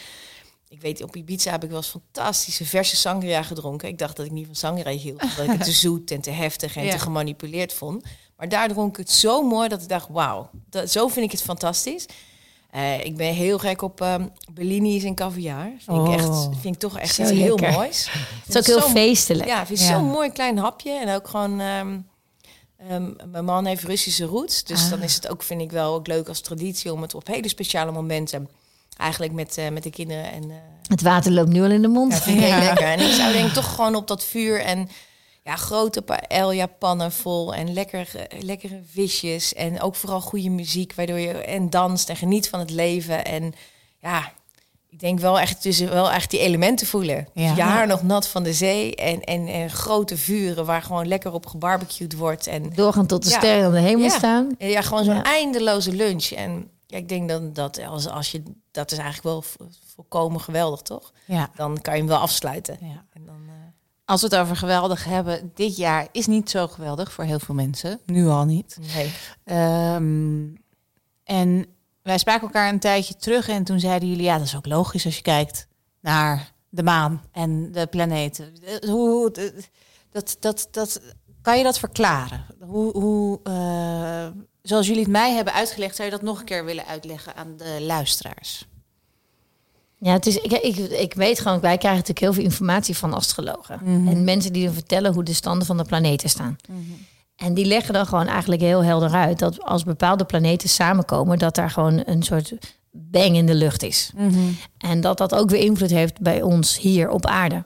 Ik weet, op Ibiza heb ik wel eens fantastische verse sangria gedronken. Ik dacht dat ik niet van sangria hield. Omdat ik het te zoet en te heftig en te gemanipuleerd vond. Maar daar dronk ik het zo mooi dat ik dacht, wauw, zo vind ik het fantastisch. Uh, ik ben heel gek op um, Bellini's en caviar. Vind, ik echt, oh. vind ik toch echt iets heel moois. Het is ook heel feestelijk. Ja, vind ik zo'n mooi klein hapje. En ook gewoon... Um, um, mijn man heeft Russische roots. Dus ah. dan is het ook, vind ik wel ook leuk als traditie... om het op hele speciale momenten... eigenlijk met, uh, met de kinderen en... Uh, het water loopt nu al in de mond. Ja, vind ik heel lekker. En ik zou denk toch gewoon op dat vuur... en ja, grote paella pannen vol en lekker, lekkere visjes en ook vooral goede muziek, waardoor je en danst en geniet van het leven. En ja, ik denk wel echt, dus wel echt die elementen voelen. Ja. Je haar nog nat van de zee en, en, en grote vuren waar gewoon lekker op gebarbecued wordt. En doorgaan tot de sterren aan de hemel staan. Ja, gewoon zo'n eindeloze lunch. En ja, ik denk dan dat als, als je dat is eigenlijk wel volkomen geweldig, toch? Ja. Dan kan je hem wel afsluiten. Ja. En dan, uh... Als we het over geweldig hebben, dit jaar is niet zo geweldig voor heel veel mensen. Nu al niet. Nee. Um, en wij spraken elkaar een tijdje terug en toen zeiden jullie, ja, dat is ook logisch als je kijkt naar de maan en de planeten. Hoe, dat, dat, dat, kan je dat verklaren? Hoe, hoe uh, zoals jullie het mij hebben uitgelegd, zou je dat nog een keer willen uitleggen aan de luisteraars? Ja, het is, ik, ik, ik weet gewoon, wij krijgen natuurlijk heel veel informatie van astrologen. Mhm. En mensen die dan vertellen hoe de standen van de planeten staan. Mhm. En die leggen dan gewoon eigenlijk heel helder uit dat als bepaalde planeten samenkomen, dat daar gewoon een soort bang in de lucht is. Mhm. En dat dat ook weer invloed heeft bij ons hier op aarde.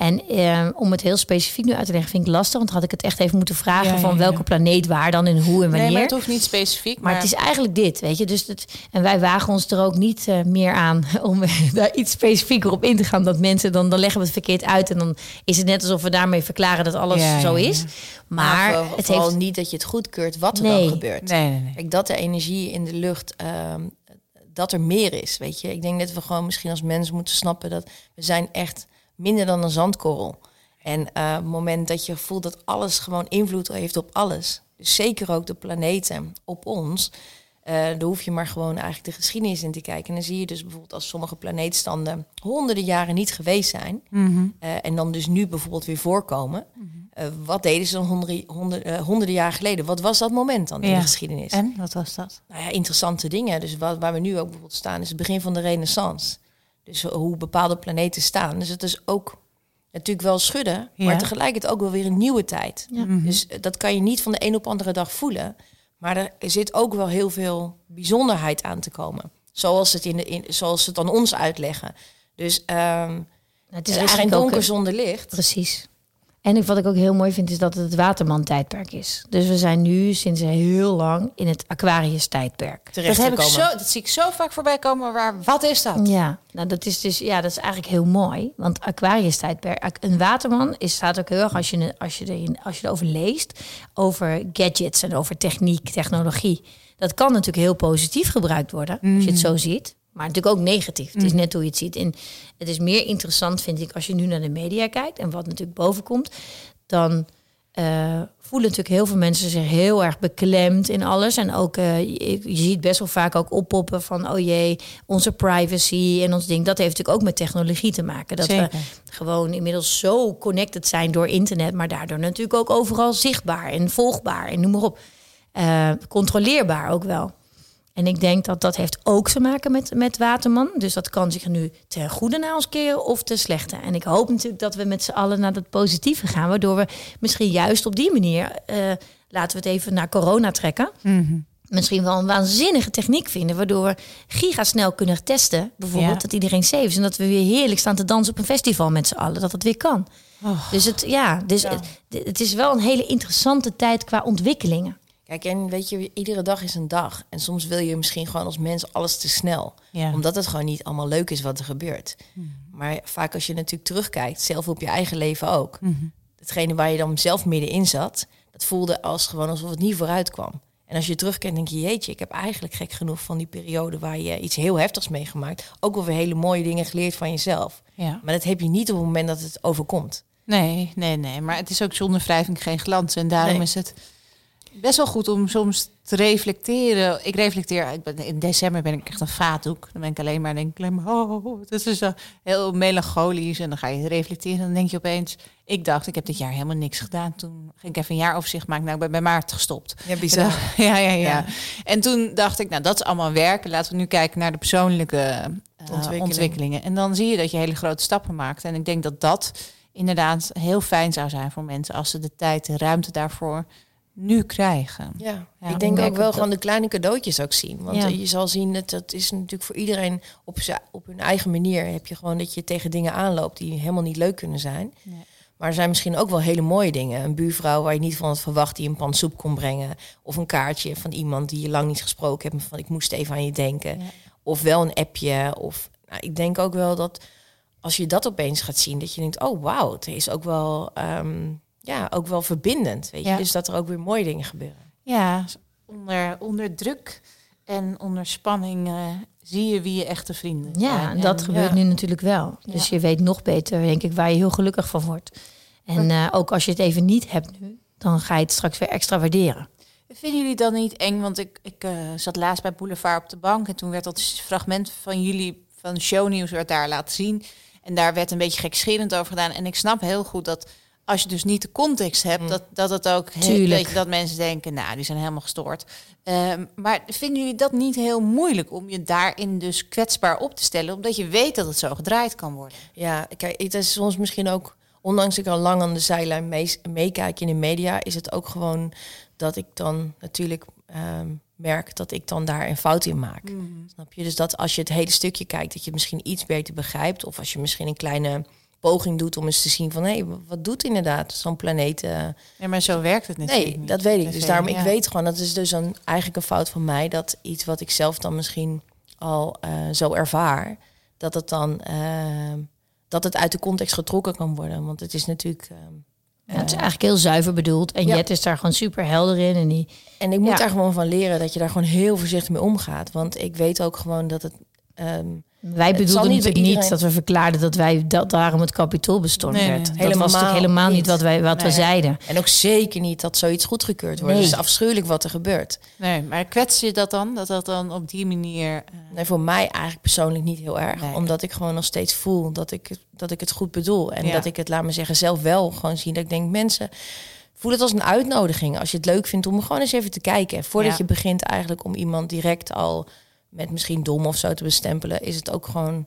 En eh, om het heel specifiek nu uit te leggen, vind ik lastig. Want had ik het echt even moeten vragen van welke planeet waar dan en hoe en wanneer. Nee, maar het hoeft niet specifiek. Maar, maar het is eigenlijk dit, weet je. Dus het, en wij wagen ons er ook niet uh, meer aan om daar iets specifieker op in te gaan. Dat mensen dan, dan leggen we het verkeerd uit. En dan is het net alsof we daarmee verklaren dat alles zo is. Maar, maar het heeft niet dat je het goedkeurt wat er nee. dan gebeurt. Nee, nee, nee. Kijk, dat de energie in de lucht... Uh, dat er meer is, weet je. Ik denk dat we gewoon misschien als mensen moeten snappen dat we zijn echt minder dan een zandkorrel. En uh, het moment dat je voelt dat alles gewoon invloed heeft op alles, dus zeker ook de planeten op ons, uh, daar hoef je maar gewoon eigenlijk de geschiedenis in te kijken. En dan zie je dus bijvoorbeeld als sommige planeetstanden honderden jaren niet geweest zijn, mm -hmm. uh, en dan dus nu bijvoorbeeld weer voorkomen. Mm -hmm. wat deden ze dan honderden, honderden, honderden jaar geleden? Wat was dat moment dan in de geschiedenis? En wat was dat? Nou ja, interessante dingen. Dus wat, waar we nu ook bijvoorbeeld staan, is het begin van de renaissance. Dus hoe bepaalde planeten staan. Dus het is ook natuurlijk wel schudden, maar tegelijkertijd ook wel weer een nieuwe tijd. Mhm. Dus eh, dat kan je niet van de een op andere dag voelen. Maar er zit ook wel heel veel bijzonderheid aan te komen. Zoals het, in de, in, zoals het dan ons uitleggen. Dus um, het is, er is geen donker zonder licht. Precies. En wat ik ook heel mooi vind, is dat het het Waterman-tijdperk is. Dus we zijn nu sinds heel lang in het Aquarius-tijdperk. Dat, heb ik zo, dat zie ik zo vaak voorbij komen. Waar, wat is dat? Ja, nou dat is dus ja, dat is eigenlijk heel mooi. Want Aquarius-tijdperk, een Waterman is, staat ook heel erg als je, als, je erin, als je erover leest, over gadgets en over techniek, technologie. Dat kan natuurlijk heel positief gebruikt worden, als je het mhm. zo ziet. Maar natuurlijk ook negatief. Het is mm. net hoe je het ziet. En het is meer interessant, vind ik, als je nu naar de media kijkt en wat natuurlijk boven komt, dan uh, voelen natuurlijk heel veel mensen zich heel erg beklemd in alles. En ook, uh, je, je, ziet best wel vaak ook oppoppen van, oh jee, onze privacy en ons ding. Dat heeft natuurlijk ook met technologie te maken. Dat we gewoon inmiddels zo connected zijn door internet, maar daardoor natuurlijk ook overal zichtbaar en volgbaar en noem maar op. Uh, controleerbaar ook wel. En ik denk dat dat heeft ook te maken met, met Waterman. Dus dat kan zich nu ten goede naar ons keren of ten slechte. En ik hoop natuurlijk dat we met z'n allen naar het positieve gaan. Waardoor we misschien juist op die manier, uh, laten we het even naar corona trekken. Mhm. Misschien wel een waanzinnige techniek vinden. Waardoor we gigasnel kunnen testen. Bijvoorbeeld dat iedereen safe is. En dat we weer heerlijk staan te dansen op een festival met z'n allen. Dat het weer kan. Oh. Dus, het, ja, dus Het, het is wel een hele interessante tijd qua ontwikkelingen. Kijk, en weet je, iedere dag is een dag. En soms wil je misschien gewoon als mens alles te snel. Omdat het gewoon niet allemaal leuk is wat er gebeurt. Mhm. Maar vaak als je natuurlijk terugkijkt, zelf op je eigen leven ook. Mhm. Hetgene waar je dan zelf middenin zat, dat voelde als gewoon alsof het niet vooruit kwam. En als je terugkijkt, denk je, jeetje, ik heb eigenlijk gek genoeg van die periode waar je iets heel heftigs meegemaakt. Ook wel weer hele mooie dingen geleerd van jezelf. Ja. Maar dat heb je niet op het moment dat het overkomt. Nee, nee, nee. Maar het is ook zonder wrijving geen glans. En daarom is het best wel goed om soms te reflecteren. Ik reflecteer, ik ben, in december ben ik echt een vaatdoek. Dan ben ik alleen maar, denk ik, oh, het is zo heel melancholisch. En dan ga je reflecteren en dan denk je opeens... Ik dacht, ik heb dit jaar helemaal niks gedaan. Toen ging ik even een jaaroverzicht maken. Nou, ik ben bij maart gestopt. Ja, bizar. ja, ja, ja, En toen dacht ik, nou, dat is allemaal werken. Laten we nu kijken naar de persoonlijke uh, ontwikkelingen. En dan zie je dat je hele grote stappen maakt. En ik denk dat dat inderdaad heel fijn zou zijn voor mensen... als ze de tijd, de ruimte daarvoor nu krijgen. Ja, ik denk ook wel gewoon de kleine cadeautjes ook zien. Want je zal zien dat dat is natuurlijk voor iedereen op, op hun eigen manier. Heb je gewoon dat je tegen dingen aanloopt die helemaal niet leuk kunnen zijn. Maar er zijn misschien ook wel hele mooie dingen. Een buurvrouw waar je niet van had verwacht die een pan soep kon brengen. Of een kaartje van iemand die je lang niet gesproken hebt. Van ik moest even aan je denken. Of wel een appje. Of nou, ik denk ook wel dat als je dat opeens gaat zien, dat je denkt, oh wauw, het is ook wel. Ehm, ja, ook wel verbindend. Weet je? Dus dat er ook weer mooie dingen gebeuren. Ja, onder, onder druk en onder spanning uh, zie je wie je echte vrienden Ja, en dat gebeurt nu natuurlijk wel. Dus je weet nog beter, denk ik, waar je heel gelukkig van wordt. En uh, ook als je het even niet hebt nu, dan ga je het straks weer extra waarderen. Vinden jullie dan niet eng? Want ik, ik uh, zat laatst bij Boulevard op de bank en toen werd dat fragment van jullie van shownieuws werd daar laten zien. En daar werd een beetje gekscherend over gedaan. En ik snap heel goed dat als je dus niet de context hebt, mm. dat, dat het ook heel, dat mensen denken, nou, die zijn helemaal gestoord. Um, maar vinden jullie dat niet heel moeilijk om je daarin dus kwetsbaar op te stellen, omdat je weet dat het zo gedraaid kan worden? Ja, kijk, het is soms misschien ook, ondanks ik al lang aan de zijlijn meekijk in de media, is het ook gewoon dat ik dan natuurlijk um, merk dat ik dan daar een fout in maak. Mm. Snap je? Dus dat als je het hele stukje kijkt, dat je misschien iets beter begrijpt, of als je misschien een kleine poging doet om eens te zien van hé, hey, wat doet inderdaad zo'n planeet? Uh... Ja, maar zo werkt het natuurlijk Nee, dat weet ik. Dus daarom, ik weet gewoon, dat is dus een, eigenlijk een fout van mij, dat iets wat ik zelf dan misschien al uh, zo ervaar, dat het dan uh, dat het uit de context getrokken kan worden. Want het is natuurlijk. Ja, het is eigenlijk heel zuiver bedoeld. En ja. Jet is daar gewoon super helder in. En, die, en ik moet daar gewoon van leren dat je daar gewoon heel voorzichtig mee omgaat. Want ik weet ook gewoon dat het Um, wij bedoelden natuurlijk niet dat we verklaarden dat wij dat daarom het kapitool bestormd werd. dat helemaal was natuurlijk helemaal niet, wat wij wat we zeiden. En ook zeker niet dat zoiets goedgekeurd wordt. Het is afschuwelijk wat er gebeurt. Nee, maar kwets je dat dan? Dat dat dan op die manier. Uh... Nee, voor mij eigenlijk persoonlijk niet heel erg. Omdat ik gewoon nog steeds voel dat ik, dat ik het goed bedoel. En dat ik het, laat me zeggen, zelf wel gewoon zie. Dat ik denk, mensen. Voel het als een uitnodiging als je het leuk vindt om gewoon eens even te kijken. Voordat je begint eigenlijk om iemand direct al met misschien dom of zo te bestempelen, is het ook gewoon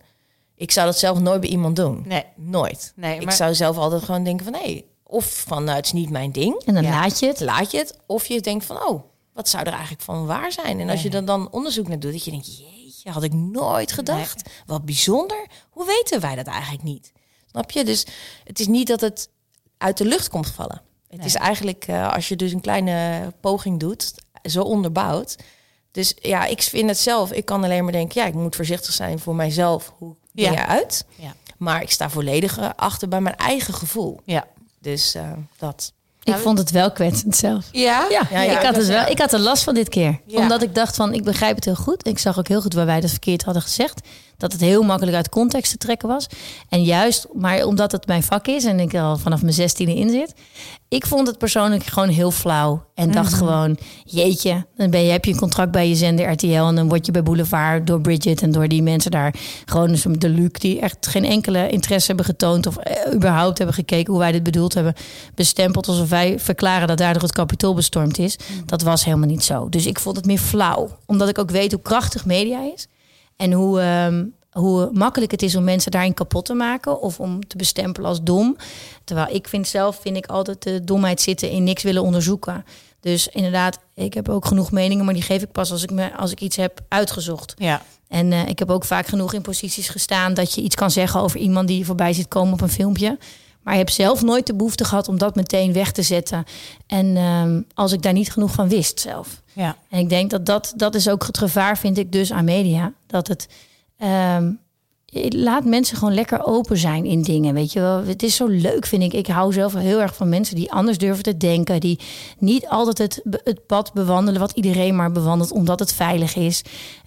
Ik zou dat zelf nooit bij iemand doen. Nee. Nooit. Nee, Ik maar- zou zelf altijd gewoon denken van... hé, of van, nou, het is niet mijn ding. En dan Ja. laat je het. Laat je het. Of je denkt van, oh, wat zou er eigenlijk van waar zijn? En als je er dan onderzoek naar doet, dat je denkt... jeetje, had ik nooit gedacht. Wat bijzonder. Hoe weten wij dat eigenlijk niet? Snap je? Dus het is niet dat het uit de lucht komt vallen. Het is eigenlijk, eh, als je dus een kleine poging doet, zo onderbouwd. Dus ja, ik vind het zelf. Ik kan alleen maar denken, ja, ik moet voorzichtig zijn voor mijzelf. Hoe Ja. ben je uit? Ja. Maar ik sta volledig achter bij mijn eigen gevoel. Ja. Dus eh, dat. Ik vond het wel kwetsend zelf. Ja? Ja, Ja, ik, had het wel, ik had er last van dit keer. Ja. Omdat ik dacht van, ik begrijp het heel goed. Ik zag ook heel goed waar wij dat verkeerd hadden gezegd. Dat het heel makkelijk uit context te trekken was. En juist, maar omdat het mijn vak is en ik er al vanaf mijn zestiende in zit. Ik vond het persoonlijk gewoon heel flauw. En dacht gewoon, jeetje, dan ben je, heb je een contract bij je zender RTL. En dan word je bij Boulevard door Bridget en door die mensen daar. Gewoon zo'n de Luc die echt geen enkele interesse hebben getoond. Of eh, überhaupt hebben gekeken hoe wij dit bedoeld hebben. Bestempeld alsof wij verklaren dat daardoor het kapitool bestormd is. Dat was helemaal niet zo. Dus ik vond het meer flauw. Omdat ik ook weet hoe krachtig media is. En hoe, ehm, hoe makkelijk het is om mensen daarin kapot te maken. Of om te bestempelen als dom. Terwijl ik vind zelf, vind ik altijd de domheid zitten in niks willen onderzoeken. Dus inderdaad, ik heb ook genoeg meningen, maar die geef ik pas als ik, me, als ik iets heb uitgezocht. Ja. En eh, ik heb ook vaak genoeg in posities gestaan dat je iets kan zeggen over iemand die voorbij zit komen op een filmpje. Maar je hebt zelf nooit de behoefte gehad om dat meteen weg te zetten. En ehm, als ik daar niet genoeg van wist zelf. Ja. En ik denk dat dat, dat is ook het gevaar, vind ik dus aan media. Dat het. ehm, laat mensen gewoon lekker open zijn in dingen. Weet je wel, het is zo leuk, vind ik. Ik hou zelf heel erg van mensen die anders durven te denken. Die niet altijd het, het pad bewandelen wat iedereen maar bewandelt, omdat het veilig is.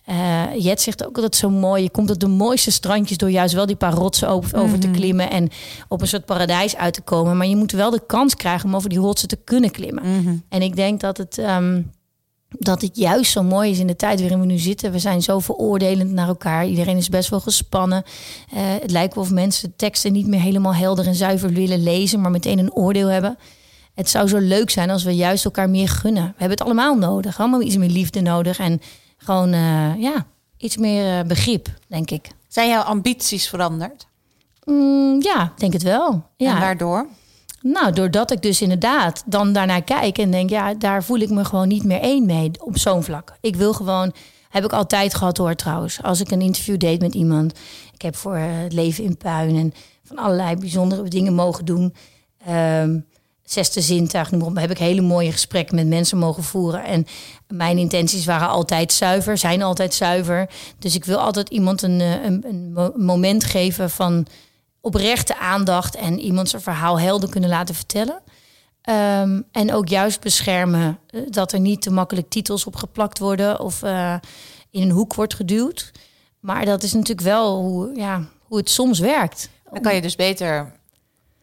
Eh Jet zegt ook altijd zo mooi. Je komt op de mooiste strandjes door juist wel die paar rotsen over, te klimmen en op een soort paradijs uit te komen. Maar je moet wel de kans krijgen om over die rotsen te kunnen klimmen. En ik denk dat het. ehm, dat het juist zo mooi is in de tijd waarin we nu zitten. We zijn zo veroordelend naar elkaar. Iedereen is best wel gespannen. Eh, het lijkt wel of mensen teksten niet meer helemaal helder en zuiver willen lezen, maar meteen een oordeel hebben. Het zou zo leuk zijn als we juist elkaar meer gunnen. We hebben het allemaal nodig. Allemaal iets meer liefde nodig. En gewoon eh, ja, iets meer eh, begrip, denk ik. Zijn jouw ambities veranderd? Mm, ja, denk het wel. Ja. En waardoor? Nou, doordat ik dus inderdaad dan daarnaar kijk en denk, ja, daar voel ik me gewoon niet meer één mee op zo'n vlak. Ik wil gewoon, heb ik altijd gehad hoor trouwens, als ik een interview deed met iemand. Ik heb voor eh, het leven in puin en van allerlei bijzondere dingen mogen doen. Ehm, zesde zintuig, noem op, heb ik hele mooie gesprekken met mensen mogen voeren. En mijn intenties waren altijd zuiver, zijn altijd zuiver. Dus ik wil altijd iemand een, eh, een, een mo- moment geven van oprechte aandacht en iemand zijn verhaal helder kunnen laten vertellen. Ehm, en ook juist beschermen eh, dat er niet te makkelijk titels op geplakt worden of eh, in een hoek wordt geduwd. Maar dat is natuurlijk wel hoe, ja, hoe het soms werkt. Dan kan je dus beter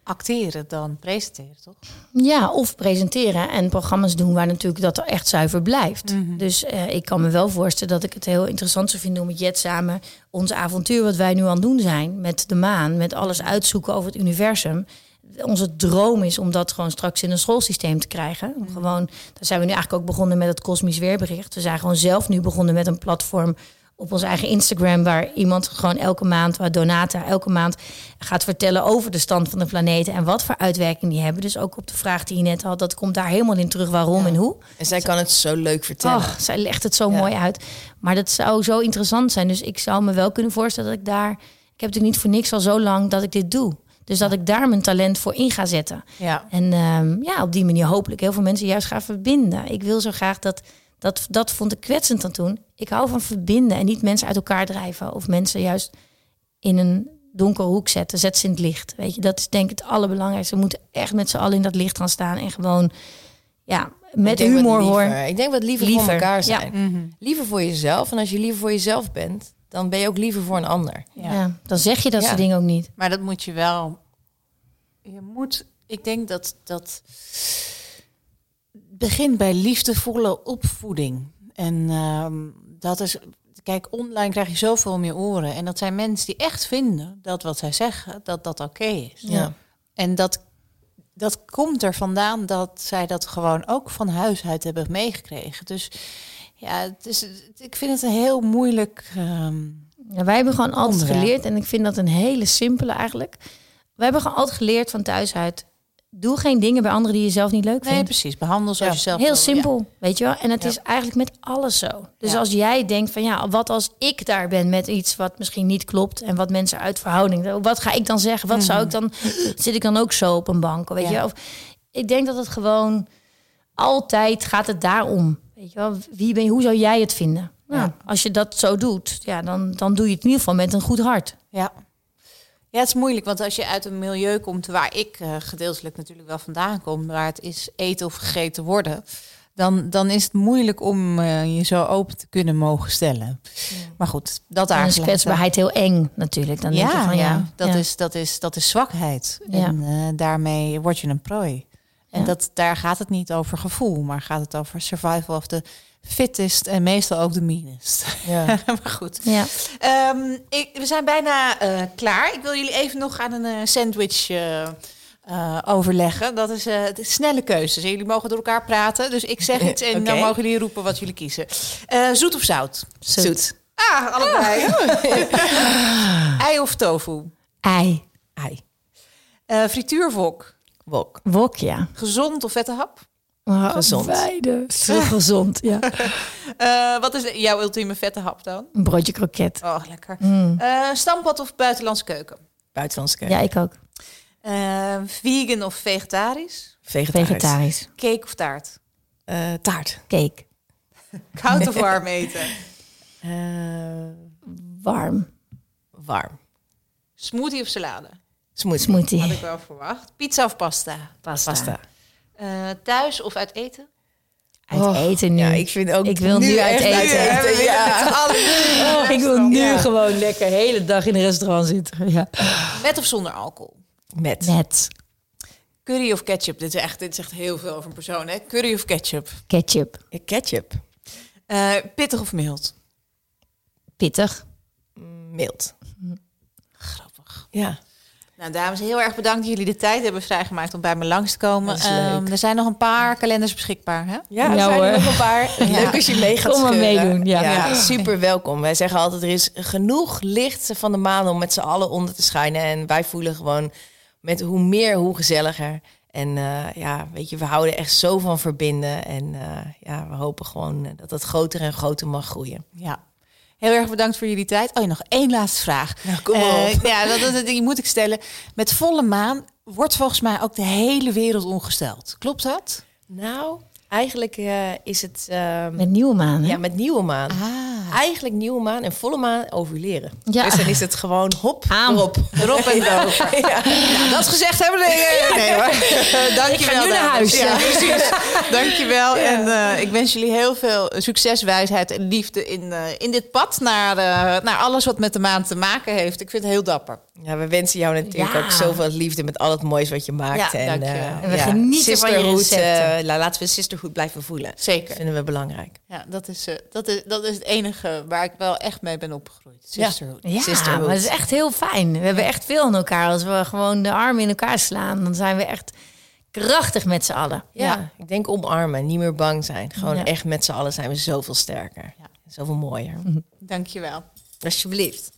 acteren dan presenteren, toch? Ja, of presenteren en programma's doen waar natuurlijk dat er echt zuiver blijft. Dus eh, ik kan me wel voorstellen dat ik het heel interessant zou vinden om met Jet samen ons avontuur wat wij nu aan het doen zijn met de maan, met alles uitzoeken over het universum. Onze droom is om dat gewoon straks in een schoolsysteem te krijgen. Om Gewoon, daar zijn we nu eigenlijk ook begonnen met het kosmisch weerbericht. We zijn gewoon zelf nu begonnen met een platform op ons eigen Instagram, waar iemand gewoon elke maand, waar Donata elke maand gaat vertellen over de stand van de planeten en wat voor uitwerking die hebben. Dus ook op de vraag die je net had, dat komt daar helemaal in terug waarom en hoe. En zij kan het zo leuk vertellen. Ach, zij legt het zo Ja. mooi uit. Maar dat zou zo interessant zijn. Dus ik zou me wel kunnen voorstellen dat ik daar. Ik heb natuurlijk niet voor niks al zo lang dat ik dit doe. Dus dat ik daar mijn talent voor in ga zetten. Ja. En ehm, ja, op die manier hopelijk heel veel mensen juist gaan verbinden. Ik wil zo graag dat. Dat, dat vond ik kwetsend aan toen. Ik hou van verbinden en niet mensen uit elkaar drijven. Of mensen juist in een donkere hoek zetten. Zet ze in het licht. Weet je, dat is denk ik het allerbelangrijkste. We moeten echt met z'n allen in dat licht gaan staan. En gewoon, ja, met humor hoor. Ik denk wat liever, Liever, voor elkaar ja. zijn. Liever voor jezelf. En als je liever voor jezelf bent, dan ben je ook liever voor een ander. Ja. dan zeg je dat Ja. soort dingen ook niet. Maar dat moet je wel. Je moet, ik denk dat dat begint bij liefdevolle opvoeding. En ehm, dat is, kijk, online krijg je zoveel om je oren. En dat zijn mensen die echt vinden dat wat zij zeggen, dat dat oké is. Ja. En dat, dat komt er vandaan dat zij dat gewoon ook van huis uit hebben meegekregen. Dus ja, het is, ik vind het een heel moeilijk. ehm, Ja, wij hebben gewoon altijd geleerd, en ik vind dat een hele simpele eigenlijk. We hebben gewoon altijd geleerd van thuis uit. Doe geen dingen bij anderen die je zelf niet leuk vindt. Nee, precies. Behandel zoals ja. je zelf Heel simpel, weet je wel. En het is eigenlijk met alles zo. Dus als jij denkt van ja, wat als ik daar ben met iets wat misschien niet klopt en wat mensen uit verhouding, wat ga ik dan zeggen? Wat zou ik dan? Zit ik dan ook zo op een bank? Weet je? Of ik denk dat het gewoon altijd gaat het daarom. Weet je wel, wie ben je? Hoe zou jij het vinden? Nou, als je dat zo doet, ja, dan, dan doe je het in ieder geval met een goed hart. Ja. Ja, het is moeilijk, want als je uit een milieu komt waar ik uh, gedeeltelijk natuurlijk wel vandaan kom, waar het is eten of gegeten worden, dan, dan is het moeilijk om uh, je zo open te kunnen mogen stellen. Ja. Maar goed, dat daar is kwetsbaarheid heel eng natuurlijk. Dan ja, denk je van, ja, ja, dat, Is, dat, is, dat is zwakheid. En uh, daarmee word je een prooi. En dat, daar gaat het niet over gevoel, maar gaat het over survival of the fittest en meestal ook de meanest. Ja. maar goed. Ja. Um, ik, we zijn bijna uh, klaar. Ik wil jullie even nog aan een uh, sandwich uh, overleggen. Dat is de snelle keuze. Dus jullie mogen door elkaar praten. Dus ik zeg iets en okay. dan mogen jullie roepen wat jullie kiezen. zoet of zout? Zoet. zoet. Ah, allebei. Ei of tofu? Ei. Ei. frituurwok? Wok. Wok, ja. Gezond of vette hap? Oh, gezond. Beide. Zo gezond, ja. uh, wat is jouw ultieme vette hap dan? Een broodje kroket. Oh, lekker. Mm. Uh, stamppot of buitenlandse keuken? Buitenlandse keuken. Ja, ik ook. Uh, vegan of vegetarisch? Vegetarisch. Vegetarisch. Cake of taart? taart. Cake. Koud of warm eten? warm. Warm. Smoothie of salade? Smoothie. Smoothie. Had ik wel verwacht. Pizza of pasta? Pasta. pasta. Uh, thuis of uit eten? Uit oh, eten nu. Ja, ik vind ook. Ik wil nu, uit eten. eten. Ja. Oh, ik wil nu ja. gewoon lekker de hele dag in een restaurant zitten. Ja. Met of zonder alcohol? Met. Met. Curry of ketchup? Dit is echt, dit zegt heel veel over een persoon, hè? Curry of ketchup? Ketchup. Ja, ketchup. Uh, pittig of mild? Pittig. Mild. Grappig. Ja. Nou, dames, heel erg bedankt dat jullie de tijd hebben vrijgemaakt om bij me langs te komen. Um, er zijn nog een paar kalenders beschikbaar, hè? Ja, er ja, zijn er nog een paar. Leuk als je mee gaat Kom maar meedoen. Ja. ja. super welkom. Wij zeggen altijd, er is genoeg licht van de maan om met z'n allen onder te schijnen. En wij voelen gewoon, met hoe meer, hoe gezelliger. En uh, ja, weet je, we houden echt zo van verbinden. En uh, ja, we hopen gewoon dat het groter en groter mag groeien. Ja, Heel erg bedankt voor jullie tijd. Oh, nog één laatste vraag. Nou, kom uh, ja, dat, dat, die moet ik stellen. Met volle maan wordt volgens mij ook de hele wereld ongesteld. Klopt dat? Nou, eigenlijk uh, is het... Uh, met nieuwe maan, hè? Ja, met nieuwe maan. Ah. Eigenlijk nieuwe maan en volle maan ovuleren. Ja. Dus dan is het gewoon hop, Aan. erop. Erop en erover. Ja. Nou, dat gezegd hebben we... Nee, nee hoor. Dankjewel. Ik ga nu naar huis. Ja, precies. Dankjewel. Ja. En uh, ik wens jullie heel veel succes, wijsheid en liefde in, uh, in dit pad naar, naar alles wat met de maan te maken heeft. Ik vind het heel dapper. Ja, we wensen jou natuurlijk Ja. ook zoveel liefde met al het moois wat je maakt. Ja, en, eh, we genieten van je recepten. eh, la- laten we sisterhood blijven voelen. Zeker. Dat vinden we belangrijk. Ja, dat is, uh, dat, is, dat is het enige waar ik wel echt mee ben opgegroeid. Sisterhood. Ja, Sisterhood. maar het is echt heel fijn. We hebben echt veel aan elkaar. Als we gewoon de armen in elkaar slaan, dan zijn we echt krachtig met z'n allen. Ja, ik denk omarmen, niet meer bang zijn. Gewoon Ja. echt met z'n allen zijn we zoveel sterker. Ja. Zoveel mooier. Dankjewel. Alsjeblieft.